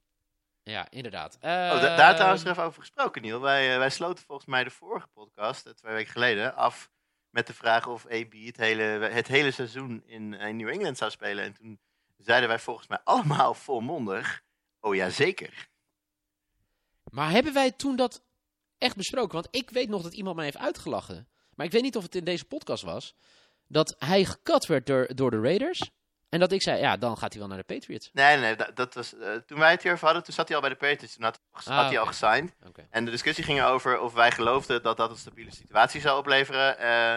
Ja, inderdaad. Oh, da- daar trouwens even over gesproken, Niel. Wij, wij sloten volgens mij de vorige podcast, twee weken geleden, af met de vraag of AB het hele, het hele seizoen in, in New England zou spelen. En toen zeiden wij volgens mij allemaal volmondig, oh ja, zeker. Maar hebben wij toen dat echt besproken? Want ik weet nog dat iemand mij heeft uitgelachen. Maar ik weet niet of het in deze podcast was. Dat hij gekat werd door, door de Raiders. En dat ik zei, ja, dan gaat hij wel naar de Patriots. Nee, nee, dat, dat was, eh, toen wij het hierover hadden, toen zat hij al bij de Patriots. Toen had, had Ah, hij al oké. gesigned. En de discussie ging over of wij geloofden dat dat een stabiele situatie zou opleveren. eh,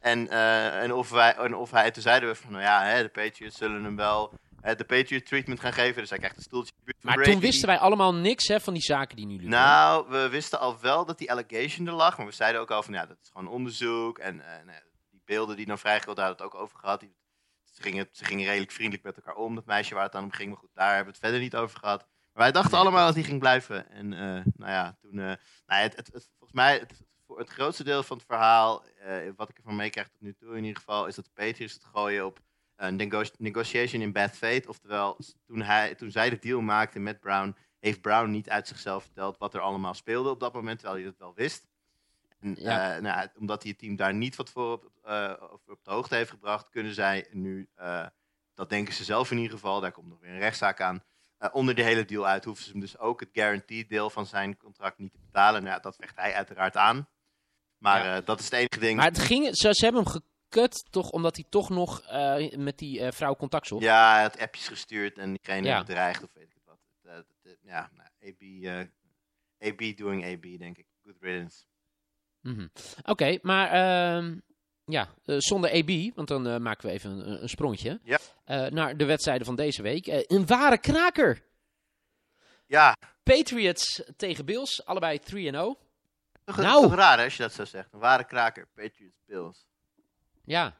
en, eh, en, of wij, en of hij, toen zeiden we van, nou ja, hè, de Patriots zullen hem wel de Patriot treatment gaan geven. Dus hij krijgt een stoeltje. Maar Brady. toen wisten wij allemaal niks hè, van die zaken die nu liepen. Nou, we wisten al wel dat die allegation er lag. Maar we zeiden ook al van, ja, dat is gewoon onderzoek. En nou die beelden die dan vrijgekomen, daar hadden het ook over gehad. Die, ze, gingen, ze gingen redelijk vriendelijk met elkaar om, dat meisje waar het dan om ging. Maar goed, daar hebben we het verder niet over gehad. Maar wij dachten allemaal dat hij ging blijven. En eh, nou ja, toen... eh, nou, ja, het, het, het- volgens mij, het, voor het grootste deel van het verhaal, eh, wat ik ervan meekrijg tot nu toe in ieder geval, is dat Patriots het gooien op een nego- negotiation in bad faith. Oftewel, toen, hij, toen zij de deal maakte met Brown, heeft Brown niet uit zichzelf verteld wat er allemaal speelde op dat moment, terwijl hij dat wel wist. En, Ja. eh, nou, omdat hij het team daar niet wat voor op, eh, op, de hoogte heeft gebracht, kunnen zij nu, eh, dat denken ze zelf in ieder geval, daar komt nog weer een rechtszaak aan, onder de hele deal uit. Hoeven ze hem dus ook het guaranteed deel van zijn contract niet te betalen. Nou, dat vecht hij uiteraard aan. Maar Ja. dat is het enige ding. Maar het ging, ze, ze hebben hem gekut toch omdat hij toch nog met die vrouw contact zocht. Ja, hij had appjes gestuurd en diegene Ja. bedreigd of weet ik het wat. Ja, nou, AB, AB doing AB, denk ik. Good riddance. Mhm. Oké, maar ehm, ja, eh, zonder AB, want dan eh, maken we even een, een sprongetje. Ja. eh, naar de wedstrijden van deze week. Een ware kraker. Ja, Patriots tegen Bills, allebei 3-0. toch, Nou. toch raar hè, als je dat zo zegt. Een ware kraker, Patriots, Bills. Ja.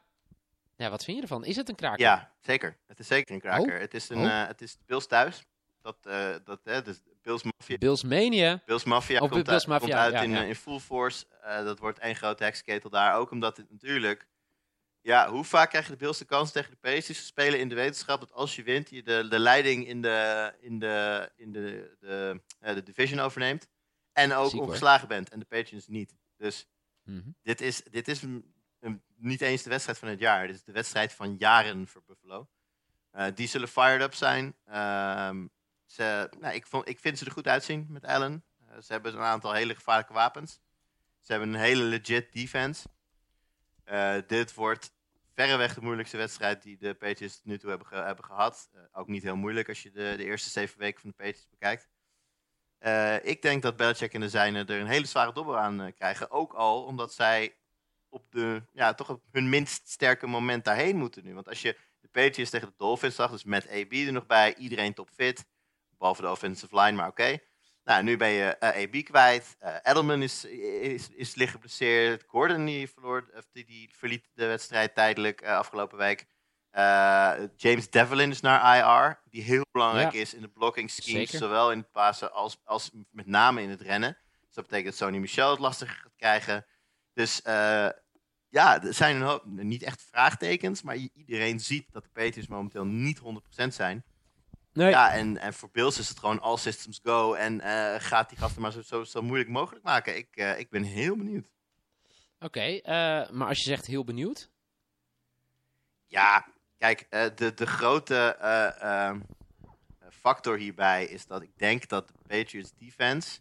Ja, wat vind je ervan? Is het een kraker? Ja, zeker. Het is zeker een kraker. Het is een, Oh. het is Bills thuis. Dat, eh dat, hè, dus Bills Mafia. Bills Mania. Bills Mafia Oh, komt, Bills uit, komt Mafia, uit ja, in, ja. eh, in full force. Eh, dat wordt één grote heksenketel daar. Ook omdat het natuurlijk... Ja, hoe vaak krijg je de Bills de kans tegen de Pacers? Ze spelen in de wetenschap dat als je wint, je de, de leiding in de, in de, in de, de, de division overneemt. En ook Ziek, hoor. ongeslagen bent. En de Patriots niet. Dus Mhm. dit is, dit is een- een- niet eens de wedstrijd van het jaar. Dit is de wedstrijd van jaren voor Buffalo. Die zullen fired up zijn. Ehm, nou, ik, vond, ik vind ze er goed uitzien met Allen. Eh, ze hebben een aantal hele gevaarlijke wapens. Ze hebben een hele legit defense. Eh, dit wordt verreweg de moeilijkste wedstrijd die de Patriots tot nu toe hebben, hebben gehad. Eh, ook niet heel moeilijk als je de, de eerste zeven weken van de Patriots bekijkt. Ik denk dat Belichick en de zijnen er een hele zware dobber aan krijgen. Ook al omdat zij op, de, ja, toch op hun minst sterke moment daarheen moeten nu. Want als je de Patriots tegen de Dolphins zag, dus met AB er nog bij, iedereen topfit. Behalve de offensive line, maar oké. Nou, nu ben je eh, AB kwijt. Eh, Edelman is, is, is licht geblesseerd. Gordon die, verloor, of die, die verliet de wedstrijd tijdelijk eh, afgelopen week. James Devlin is naar IR, die heel belangrijk Ja. is in de blocking schemes, Zeker. zowel in het passen als, als met name in het rennen. Dus dat betekent dat Sony Michel het lastiger gaat krijgen. Dus ja, er zijn een hoop, niet echt vraagtekens, maar iedereen ziet dat de Patriots momenteel niet 100% zijn. Nee. Ja, en, en voor Bills is het gewoon all systems go en eh, gaat die gasten maar zo, zo, zo moeilijk mogelijk maken. Ik, eh, ik ben heel benieuwd. Oké, eh, maar als je zegt heel benieuwd. Ja, kijk, de, de grote eh, ehm, factor hierbij is dat ik denk dat de Patriots defense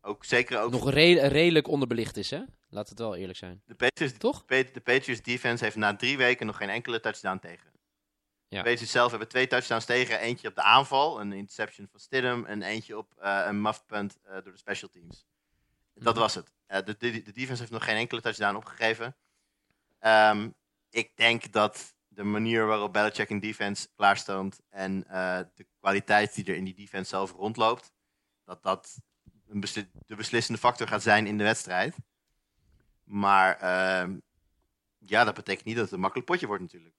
ook zeker ook Nog re- redelijk onderbelicht is, hè? Laat het wel eerlijk zijn. de Patriots, Toch? de Patriots defense heeft na drie weken nog geen enkele touchdown tegen. Ja. Patriots zelf hebben twee touchdowns tegen. Eentje op de aanval, een interception van Stidham. En eentje op eh, een muff punt eh, door de special teams. Dat Mhm. was het. Eh, de, de, de defense heeft nog geen enkele touchdown opgegeven. Ehm, ik denk dat de manier waarop Belichick een defense klaarstoomt en de kwaliteit die er in die defense zelf rondloopt, dat dat een besli- de beslissende factor gaat zijn in de wedstrijd. Maar ehm, ja, dat betekent niet dat het een makkelijk potje wordt natuurlijk.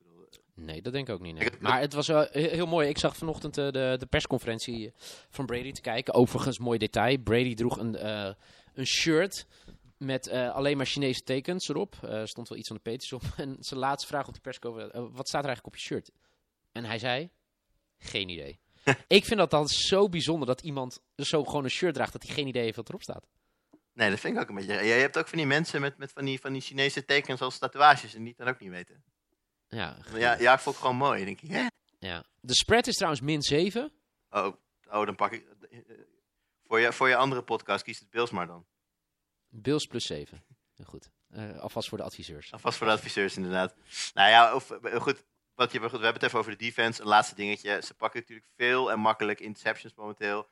Nee, dat denk ik ook niet. nee. Maar het was wel he- heel mooi. Ik zag vanochtend eh, de, de persconferentie van Brady te kijken. Overigens, mooi detail. Brady droeg een, eh, een shirt met eh, alleen maar Chinese tekens erop. Er stond wel iets van de Peters op. En zijn laatste vraag op die persconferentie, eh, wat staat er eigenlijk op je shirt? En hij zei, geen idee. ik vind dat dan zo bijzonder dat iemand zo gewoon een shirt draagt dat hij geen idee heeft wat erop staat. Nee, dat vind ik ook een beetje. Je hebt ook van die mensen met, met van, die, van die Chinese tekens als tatoeages en die het dan ook niet weten. Ja, Ja, ja, ik vond het gewoon mooi. Denk ik, hè? ja. De spread is trouwens min 7. Oh, oh, dan pak ik. eh, Voor je, voor je andere podcast kies het Bills maar dan. Bills plus 7. Heel goed. Eh, alvast voor de adviseurs. Alvast voor de adviseurs, inderdaad. Nou ja, of, eh, goed, wat je, goed. We hebben het even over de defense. Een laatste dingetje. Ze pakken natuurlijk veel en makkelijk interceptions momenteel.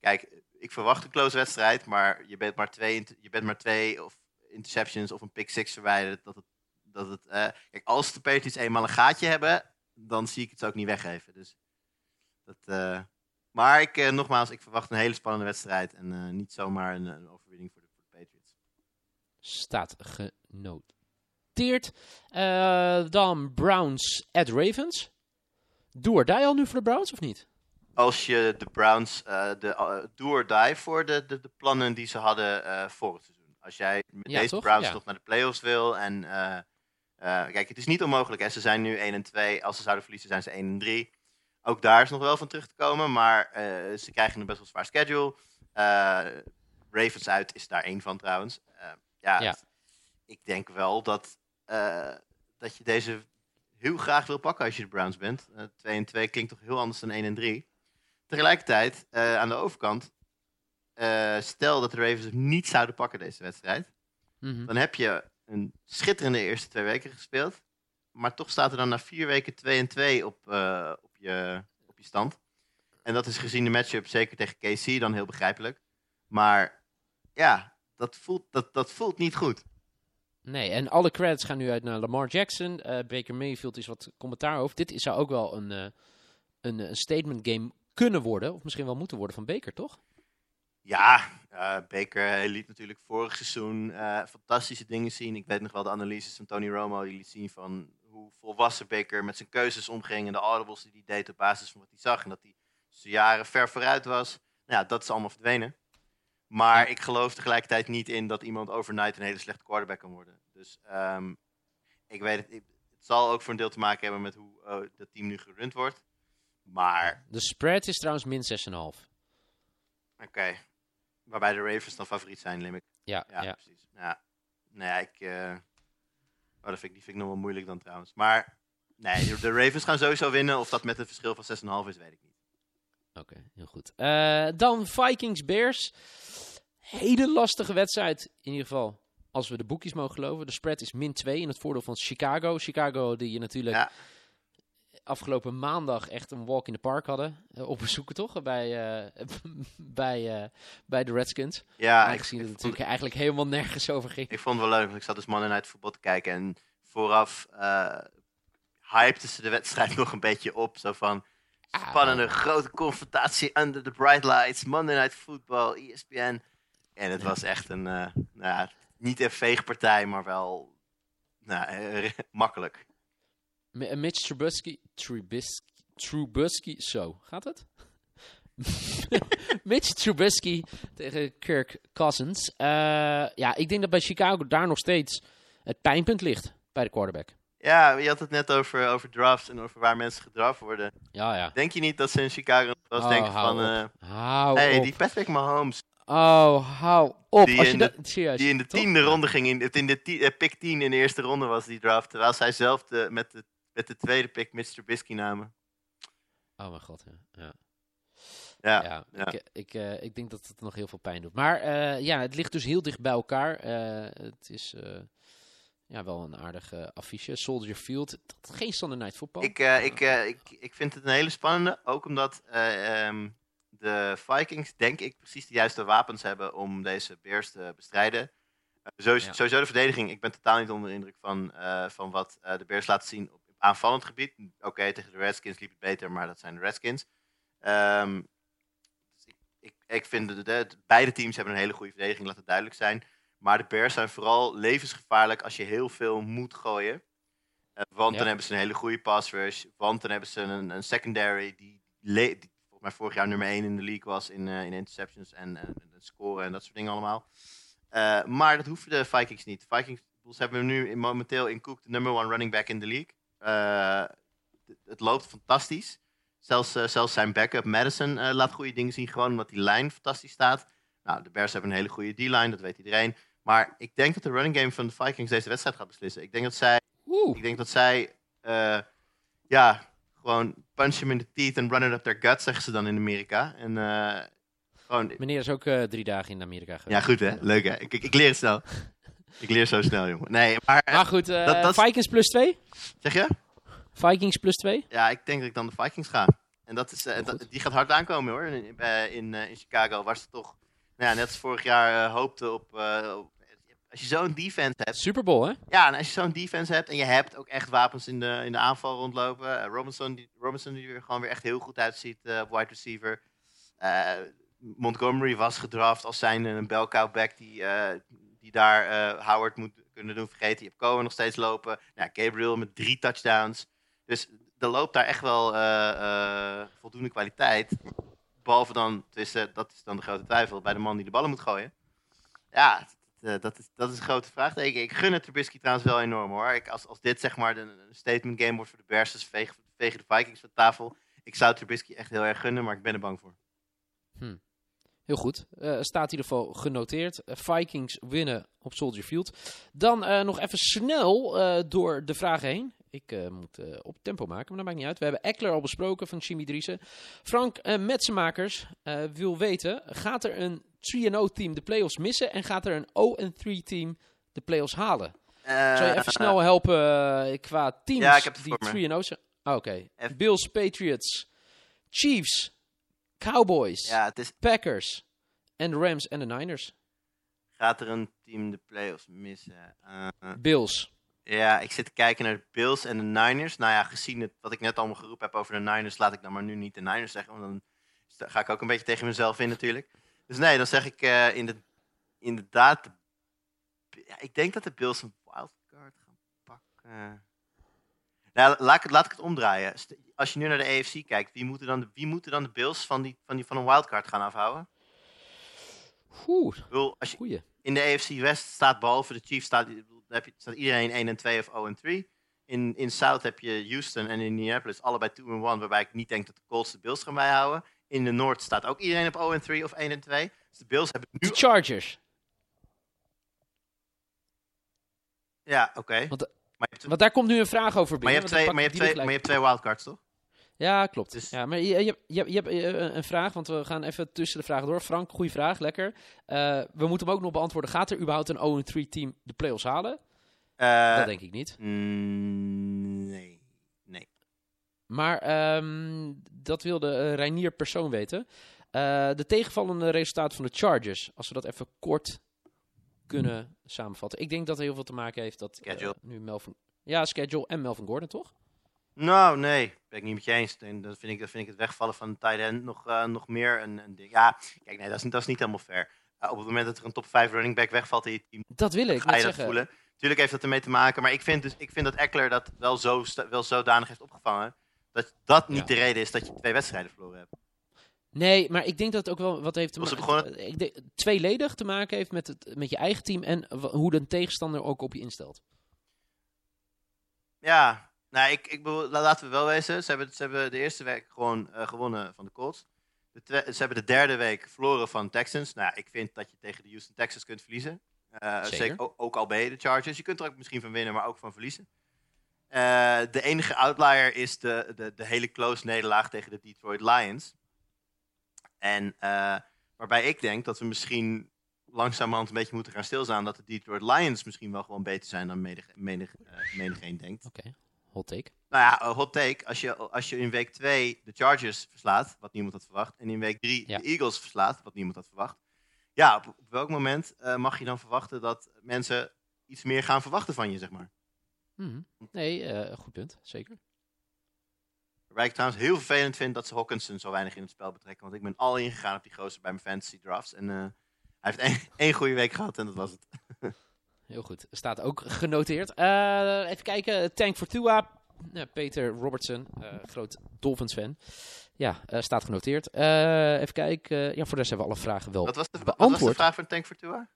Kijk, ik verwacht een close wedstrijd, maar je bent maar twee, je bent maar twee of interceptions of een pick six verwijderd. Dat het, dat het, eh, kijk, als de Patriots eenmaal een gaatje hebben, dan zie ik het ze ook niet weggeven. Dus dat, eh, maar ik, eh, nogmaals, ik verwacht een hele spannende wedstrijd en niet zomaar een, een overwinning voor de, voor de Patriots. staat genoteerd. Dan Browns at Ravens. Doe die al nu voor de Browns of niet? als je de Browns de uh, do or die voor de, de, de plannen die ze hadden voor het seizoen. Als jij met Ja, deze toch? Browns Ja. nog naar de playoffs wil en kijk, het is niet onmogelijk. Hè? Ze zijn nu 1 en 2. Als ze zouden verliezen, zijn ze 1 en 3. Ook daar is nog wel van terug te komen, maar eh, ze krijgen een best wel zwaar schedule. Eh, Ravens uit is daar één van trouwens. Eh, ja, Ja. het- ik denk wel dat, eh, dat je deze heel graag wil pakken als je de Browns bent. Eh 2 en 2 klinkt toch heel anders dan 1 en 3. Tegelijkertijd, eh, aan de overkant, eh, stel dat de Ravens het niet zouden pakken deze wedstrijd, Mhm. dan heb je een schitterende eerste twee weken gespeeld, maar toch staat er dan na vier weken 2 en 2 op, eh, op, je, op je stand. En dat is gezien de matchup, zeker tegen KC, dan heel begrijpelijk. Maar ja, dat voelt, dat, dat voelt niet goed. Nee, en alle credits gaan nu uit naar Lamar Jackson. Eh, Baker Mayfield is wat commentaar over. Dit zou ook wel een, eh, een, een statement game kunnen worden. Of misschien wel moeten worden van Baker, toch? Ja, eh Baker liet natuurlijk vorig seizoen eh, fantastische dingen zien. Ik weet nog wel de analyses van Tony Romo. Die liet zien van hoe volwassen Baker met zijn keuzes omging. En de audibles die hij deed op basis van wat hij zag. En dat hij zijn jaren ver vooruit was. Nou ja, dat is allemaal verdwenen. Maar ik geloof tegelijkertijd niet in dat iemand overnight een hele slechte quarterback kan worden. Dus ehm, ik weet het. het zal ook voor een deel te maken hebben met hoe eh, dat team nu gerund wordt. Maar De spread is trouwens min 6,5. Oké. Waarbij de Ravens dan favoriet zijn, limit. Ja, Ja, ja. precies. Ja. Nou ja, ik... eh, Oh, dat vind ik, die vind ik nog wel moeilijk dan trouwens. Maar nee, de, Ravens gaan sowieso winnen. Of dat met een verschil van 6,5 is, weet ik niet. Oké, heel goed. Eh, dan Vikings-Bears. Hele lastige wedstrijd, in ieder geval. Als we de boekjes mogen geloven. De spread is min 2 in het voordeel van Chicago. Chicago die je natuurlijk Ja. Afgelopen maandag echt een walk in the park hadden. eh, op bezoeken toch? Bij, eh, bij, eh, bij de Redskins. Ja, ik, Aangezien ik, het vond, natuurlijk eigenlijk helemaal nergens over ging. ik vond het wel leuk. Want ik zat dus Monday Night Football te kijken. En vooraf eh hypte ze de wedstrijd nog een beetje op. Zo van... Spannende, grote confrontatie under the bright lights. Monday Night Football, ESPN. En het was echt een... nou, ja, niet een veegpartij, maar wel... Nou, makkelijk. Eh, Mitch Trubisky, Trubisky, Trubisky, zo, gaat het? Mitch Trubisky tegen Kirk Cousins. Eh, ja, ik denk dat bij Chicago daar nog steeds het pijnpunt ligt bij de quarterback. Ja, je had het net over, over drafts en over waar mensen gedraft worden. Ja, ja. Denk je niet dat ze in Chicago eens Oh, denken van... eh Hou hey, op. die Patrick Mahomes, Oh, hou op. Die Als je in serieus, die in de tiende ronde ging, in, in de pick 10 in de eerste ronde was die draft. Terwijl zij zelf de, met, de, met de tweede pick Mitch Trubisky namen. Oh mijn god, ja. ja. Ja, Ja, ja. Ik, ik, eh, ik denk dat het nog heel veel pijn doet. Maar eh, ja, het ligt dus heel dicht bij elkaar. Eh, het is ja, wel een aardig eh, affiche. Soldier Field, dat- geen Sunday Night Football. Ik, ik, ik, ik vind het een hele spannende. Ook omdat eh, ehm, de Vikings, denk ik, precies de juiste wapens hebben om deze Bears te bestrijden. Sowieso, Ja. sowieso de verdediging. Ik ben totaal niet onder de indruk van, van wat de Bears laten zien aanvallend gebied. Oké, tegen de Redskins liep het beter, maar dat zijn de Redskins. Ehm, dus ik, ik, ik vind de, de- beide teams hebben een hele goede verdediging, laat het duidelijk zijn. Maar de Bears zijn vooral levensgevaarlijk als je heel veel moet gooien. Eh, want Ja. dan hebben ze een hele goede pass rush. Want dan hebben ze een, een secondary die, volgens mij vorig jaar nummer 1 in de league was in, eh, in interceptions en, en scoren en dat soort dingen allemaal. Eh, maar dat hoeven de Vikings niet. Vikings ze hebben nu in, momenteel in Cook de number one running back in de league. Eh, het loopt fantastisch. Zelfs, eh, zelfs zijn backup Madison eh, laat goede dingen zien, gewoon omdat die lijn fantastisch staat. Nou, de Bears hebben een hele goede D-line, dat weet iedereen. Maar ik denk dat de running game van de Vikings deze wedstrijd gaat beslissen. Ik denk dat zij Oeh, ik denk dat zij, ja, gewoon punch them in the teeth and run it up their gut, zeggen ze dan in Amerika. En gewoon, meneer is ook drie dagen in Amerika geweest. ja, goed hè, leuk hè. Ik, ik, ik leer het snel. Ik leer zo snel, jongen. Nee, maar, Maar goed, eh, Dat- dat is- Vikings plus 2? zeg je? Vikings plus 2? Ja, ik denk dat ik dan de Vikings ga. En dat is, eh, dat- die gaat hard aankomen hoor, in, bij- in, eh, in Chicago. Waar ze toch, nou ja, net als vorig jaar eh, hoopten op, eh, op- als je zo'n defense hebt, Super Bowl, hè? Ja, en als je zo'n defense hebt en je hebt ook echt wapens in de, in de aanval rondlopen. eh, Robinson, die, Robinson die er gewoon weer echt heel goed uitziet eh, op wide receiver. Eh, Montgomery was gedraft als zijn een bell back die, eh, die daar eh, Howard moet kunnen doen vergeten. Je hebt Cohen nog steeds lopen. Ja, Gabriel met drie touchdowns. Dus er loopt daar echt wel eh, eh, voldoende kwaliteit. Behalve dan, tussen, dat is dan de grote twijfel, bij de man die de ballen moet gooien. Ja, dat, is, dat is een grote vraagteken. Ik gun het Trubisky trouwens wel enorm hoor. Ik, als, als dit zeg maar een statement game wordt voor de Bears, dus vegen, de Vikings van tafel. Ik zou Trubisky echt heel erg gunnen, maar ik ben er bang voor. Heel goed. Eh, staat in ieder geval genoteerd. Eh, Vikings winnen op Soldier Field. Dan eh, nog even snel door de vragen heen. Ik moet op tempo maken, maar dat maakt niet uit. We hebben Eckler al besproken van Jimmy Driessen. Frank Metsenmakers wil weten: gaat er een 3-0 team de playoffs missen en gaat er een 0-3 team de playoffs halen? Zou je even snel helpen qua teams Ja, ik heb het die voor me. 3-0 zijn? Ah, Oké. Bills, Patriots, Chiefs, Cowboys. Ja, het is, Packers en Rams en de Niners. Gaat er een team de playoffs missen? Eh, Bills. ja, ik zit te kijken naar de Bills en de Niners. Nou ja, gezien het, wat ik net allemaal geroepen heb over de Niners, laat ik dan maar nu niet de Niners zeggen. Want dan ga ik ook een beetje tegen mezelf in natuurlijk. Dus nee, dan zeg ik eh, in de, inderdaad... de- ja, ik denk dat de Bills een wildcard gaan pakken. Nou, laat ik, het- laat ik het omdraaien. Als je nu naar de AFC kijkt, wie moeten dan de, wie moeten dan de Bills van, die, van, die, van een wildcard gaan afhouden? Oeh, bedoel, als je, goeie. in de AFC West staat behalve de Chiefs staat, heb je, staat iedereen 1 en 2 of 0 en 3. In, in South heb je Houston en Indianapolis allebei 2 en 1, waarbij ik niet denk dat de Colts de Bills gaan bijhouden. In de Noord staat ook iedereen op 0 en 3 of 1 en 2. Dus de Bills hebben nu... De Chargers. Ja, oké. Want, hebt, Want daar komt nu een vraag over maar, je binnen. hebt twee, maar, je hebt twee, maar je gelijk. hebt twee wildcards, toch? Ja, klopt. Dus- Ja, maar je, je, je, je hebt eh, een vraag, want we gaan even tussen de vragen door. Frank, goede vraag, lekker. Eh, we moeten hem ook nog beantwoorden. Gaat er überhaupt een 0-3 team de playoffs halen? Eh, dat denk ik niet. mm, nee. Nee. Maar ehm, dat wilde eh, Reinier persoon weten. Eh, de tegenvallende resultaten van de Chargers, als we dat even kort kunnen samenvatten. Ik denk dat het heel veel te maken heeft dat eh, nu Melvin... Ja, schedule en Melvin Gordon, toch? Nou, nee, ben ik niet met je eens. En dat vind ik, dat vind ik het wegvallen van de tight end nog, eh, nog meer een, een ding. Ja, kijk, nee, dat is, niet- dat is niet helemaal fair. Uh, op het moment dat er een top 5 running back wegvalt in je team, Dat wil ik ga je dat zeggen. voelen. Tuurlijk heeft dat ermee te maken, maar ik vind, dus, ik vind dat Eckler dat wel, zo, wel zodanig heeft opgevangen, dat dat niet Ja. de reden is dat je twee wedstrijden verloren hebt. Nee, maar ik denk dat het ook wel wat heeft te maken... begonnen? Ik denk, tweeledig te maken heeft met, het, met je eigen team en hoe de tegenstander ook op je instelt. Ja, nou, ik, ik laten we wel wezen, ze hebben, ze hebben de eerste week gewoon eh, gewonnen van de Colts. De ze hebben de derde week verloren van Texans. Nou, ik vind dat je tegen de Houston Texans kunt verliezen. Eh, Zeker. zeker. ook, ook al ben je de Chargers. Je kunt er ook misschien van winnen, maar ook van verliezen. Eh, de enige outlier is de, de, de hele close nederlaag tegen de Detroit Lions. En eh, waarbij ik denk dat we misschien langzamerhand een beetje moeten gaan stilstaan. Dat de Detroit Lions misschien wel gewoon beter zijn dan menig, menig, eh, menigeen denkt. Oké, hot take. Nou ja, een hot take. Als je, als je in week 2 de Chargers verslaat, wat niemand had verwacht. En in week 3 Ja. de Eagles verslaat, wat niemand had verwacht. Ja, op, op welk moment eh, mag je dan verwachten dat mensen iets meer gaan verwachten van je, zeg maar? Mhm. Nee, eh, goed punt, zeker. Waarbij ik trouwens heel vervelend vind dat ze Hawkinson zo weinig in het spel betrekken. Want ik ben al ingegaan op die gozer bij mijn fantasy drafts. En eh, hij heeft één, goede week gehad en dat was het. Heel goed. Staat ook genoteerd. Eh, even kijken. Tank for Tua. Peter Robertson, eh, groot Dolphins-fan. Ja, eh, staat genoteerd. Even kijken. ja, voor de rest hebben we alle vragen wel Wat was de, wat was de beantwoord. vraag voor Tank for Tua?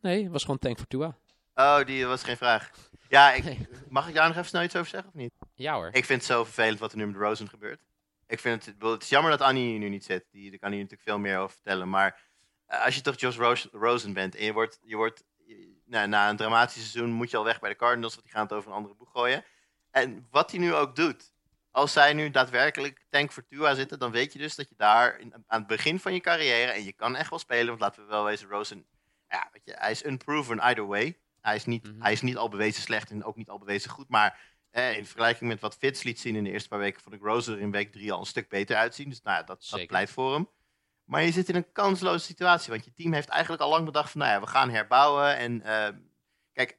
Nee, het was gewoon Tank for Tua. Oh, die was geen vraag. Ja, ik, mag ik daar nog even snel iets over zeggen of niet? Ja hoor. Ik vind het zo vervelend wat er nu met Rosen gebeurt. Ik vind het, het is jammer dat Annie hier nu niet zit. Die, daar kan hier natuurlijk veel meer over vertellen. Maar eh, als je toch Josh Ros- Rosen bent en je wordt, je wordt je- nou, na een dramatisch seizoen moet je al weg bij de Cardinals, want die gaan het over een andere boeg gooien. En wat hij nu ook doet, als zij nu daadwerkelijk tank voor Tua zitten, dan weet je dus dat je daar in- aan het begin van je carrière, en je kan echt wel spelen, want laten we wel wezen, Rosen, ja, weet je, hij is unproven either way. Hij is, niet, Mhm. hij is niet al bewezen slecht en ook niet al bewezen goed, maar eh, in vergelijking met wat Fitz liet zien in de eerste paar weken, vond ik Rosen er in week drie al een stuk beter uitzien. Dus nou, ja, dat, dat pleit voor hem. Maar je zit in een kansloze situatie, want je team heeft eigenlijk al lang bedacht van, nou ja, we gaan herbouwen. En eh, kijk,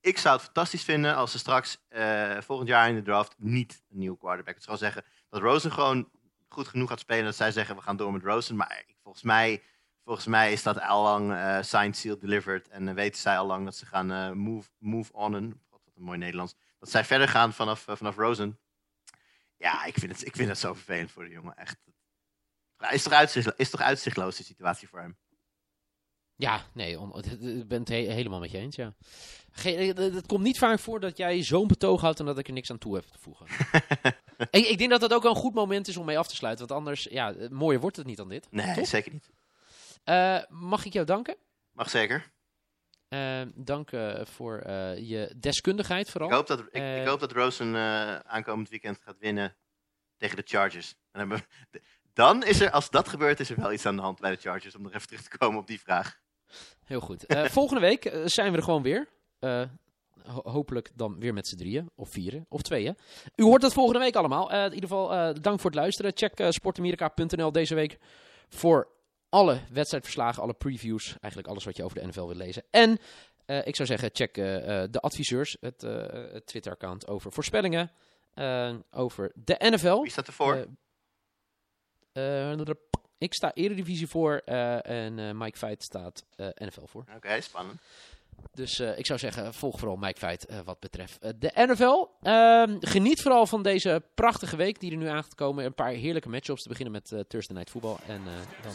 ik zou het fantastisch vinden als ze straks eh, volgend jaar in de draft niet een nieuwe quarterback. Het zal zeggen dat Rosen gewoon goed genoeg gaat spelen. Dat zij zeggen, we gaan door met Rosen. Maar ik, volgens, mij, volgens mij is dat al lang eh signed, sealed, delivered. En eh, weten zij al lang dat ze gaan eh, move, move on. God, wat een mooi Nederlands. Dat zij verder gaan vanaf, vanaf Rosen. Ja, ik vind, het, ik vind het zo vervelend voor de jongen. Echt. Is toch, uitzicht, is toch uitzichtloos de situatie voor hem? Ja, nee, ik ben het he- helemaal met je eens, ja. Het komt niet vaak voor dat jij zo'n betoog houdt en dat ik er niks aan toe heb te voegen. ik, ik denk dat dat ook wel een goed moment is om mee af te sluiten, want anders, ja, mooier wordt het niet dan dit. Nee, Toch? zeker niet. Eh, mag ik jou danken? Mag zeker. Eh, dank eh, voor eh, je deskundigheid vooral. Ik hoop dat, ik, ik hoop dat Rosen aankomend weekend gaat winnen tegen de Chargers. Dan, hebben we- dan is er, als dat gebeurt, is er wel iets aan de hand bij de Chargers. Om nog even terug te komen op die vraag. Heel goed. Volgende week zijn we er gewoon weer. Ho- hopelijk dan weer met z'n drieën, of vieren, of tweeën. U hoort dat volgende week allemaal. In ieder geval, dank voor het luisteren. Check uh, sportamerika.nl deze week voor alle wedstrijdverslagen, alle previews. Eigenlijk alles wat je over de NFL wil lezen. En eh, ik zou zeggen, check eh, eh, de adviseurs, het, het Twitter-account over voorspellingen. over de NFL. Wie staat ervoor? Ik sta Eredivisie voor en Mike Feit staat NFL voor. Oké, spannend. Dus eh, ik zou zeggen, volg vooral Mike Feit eh, wat betreft eh, de NFL. Ehm, geniet vooral van deze prachtige week die er nu aan gaat komen. Een paar heerlijke matchups te beginnen met Thursday Night Football. En dan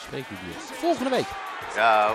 spreek ik jullie volgende week. Ciao.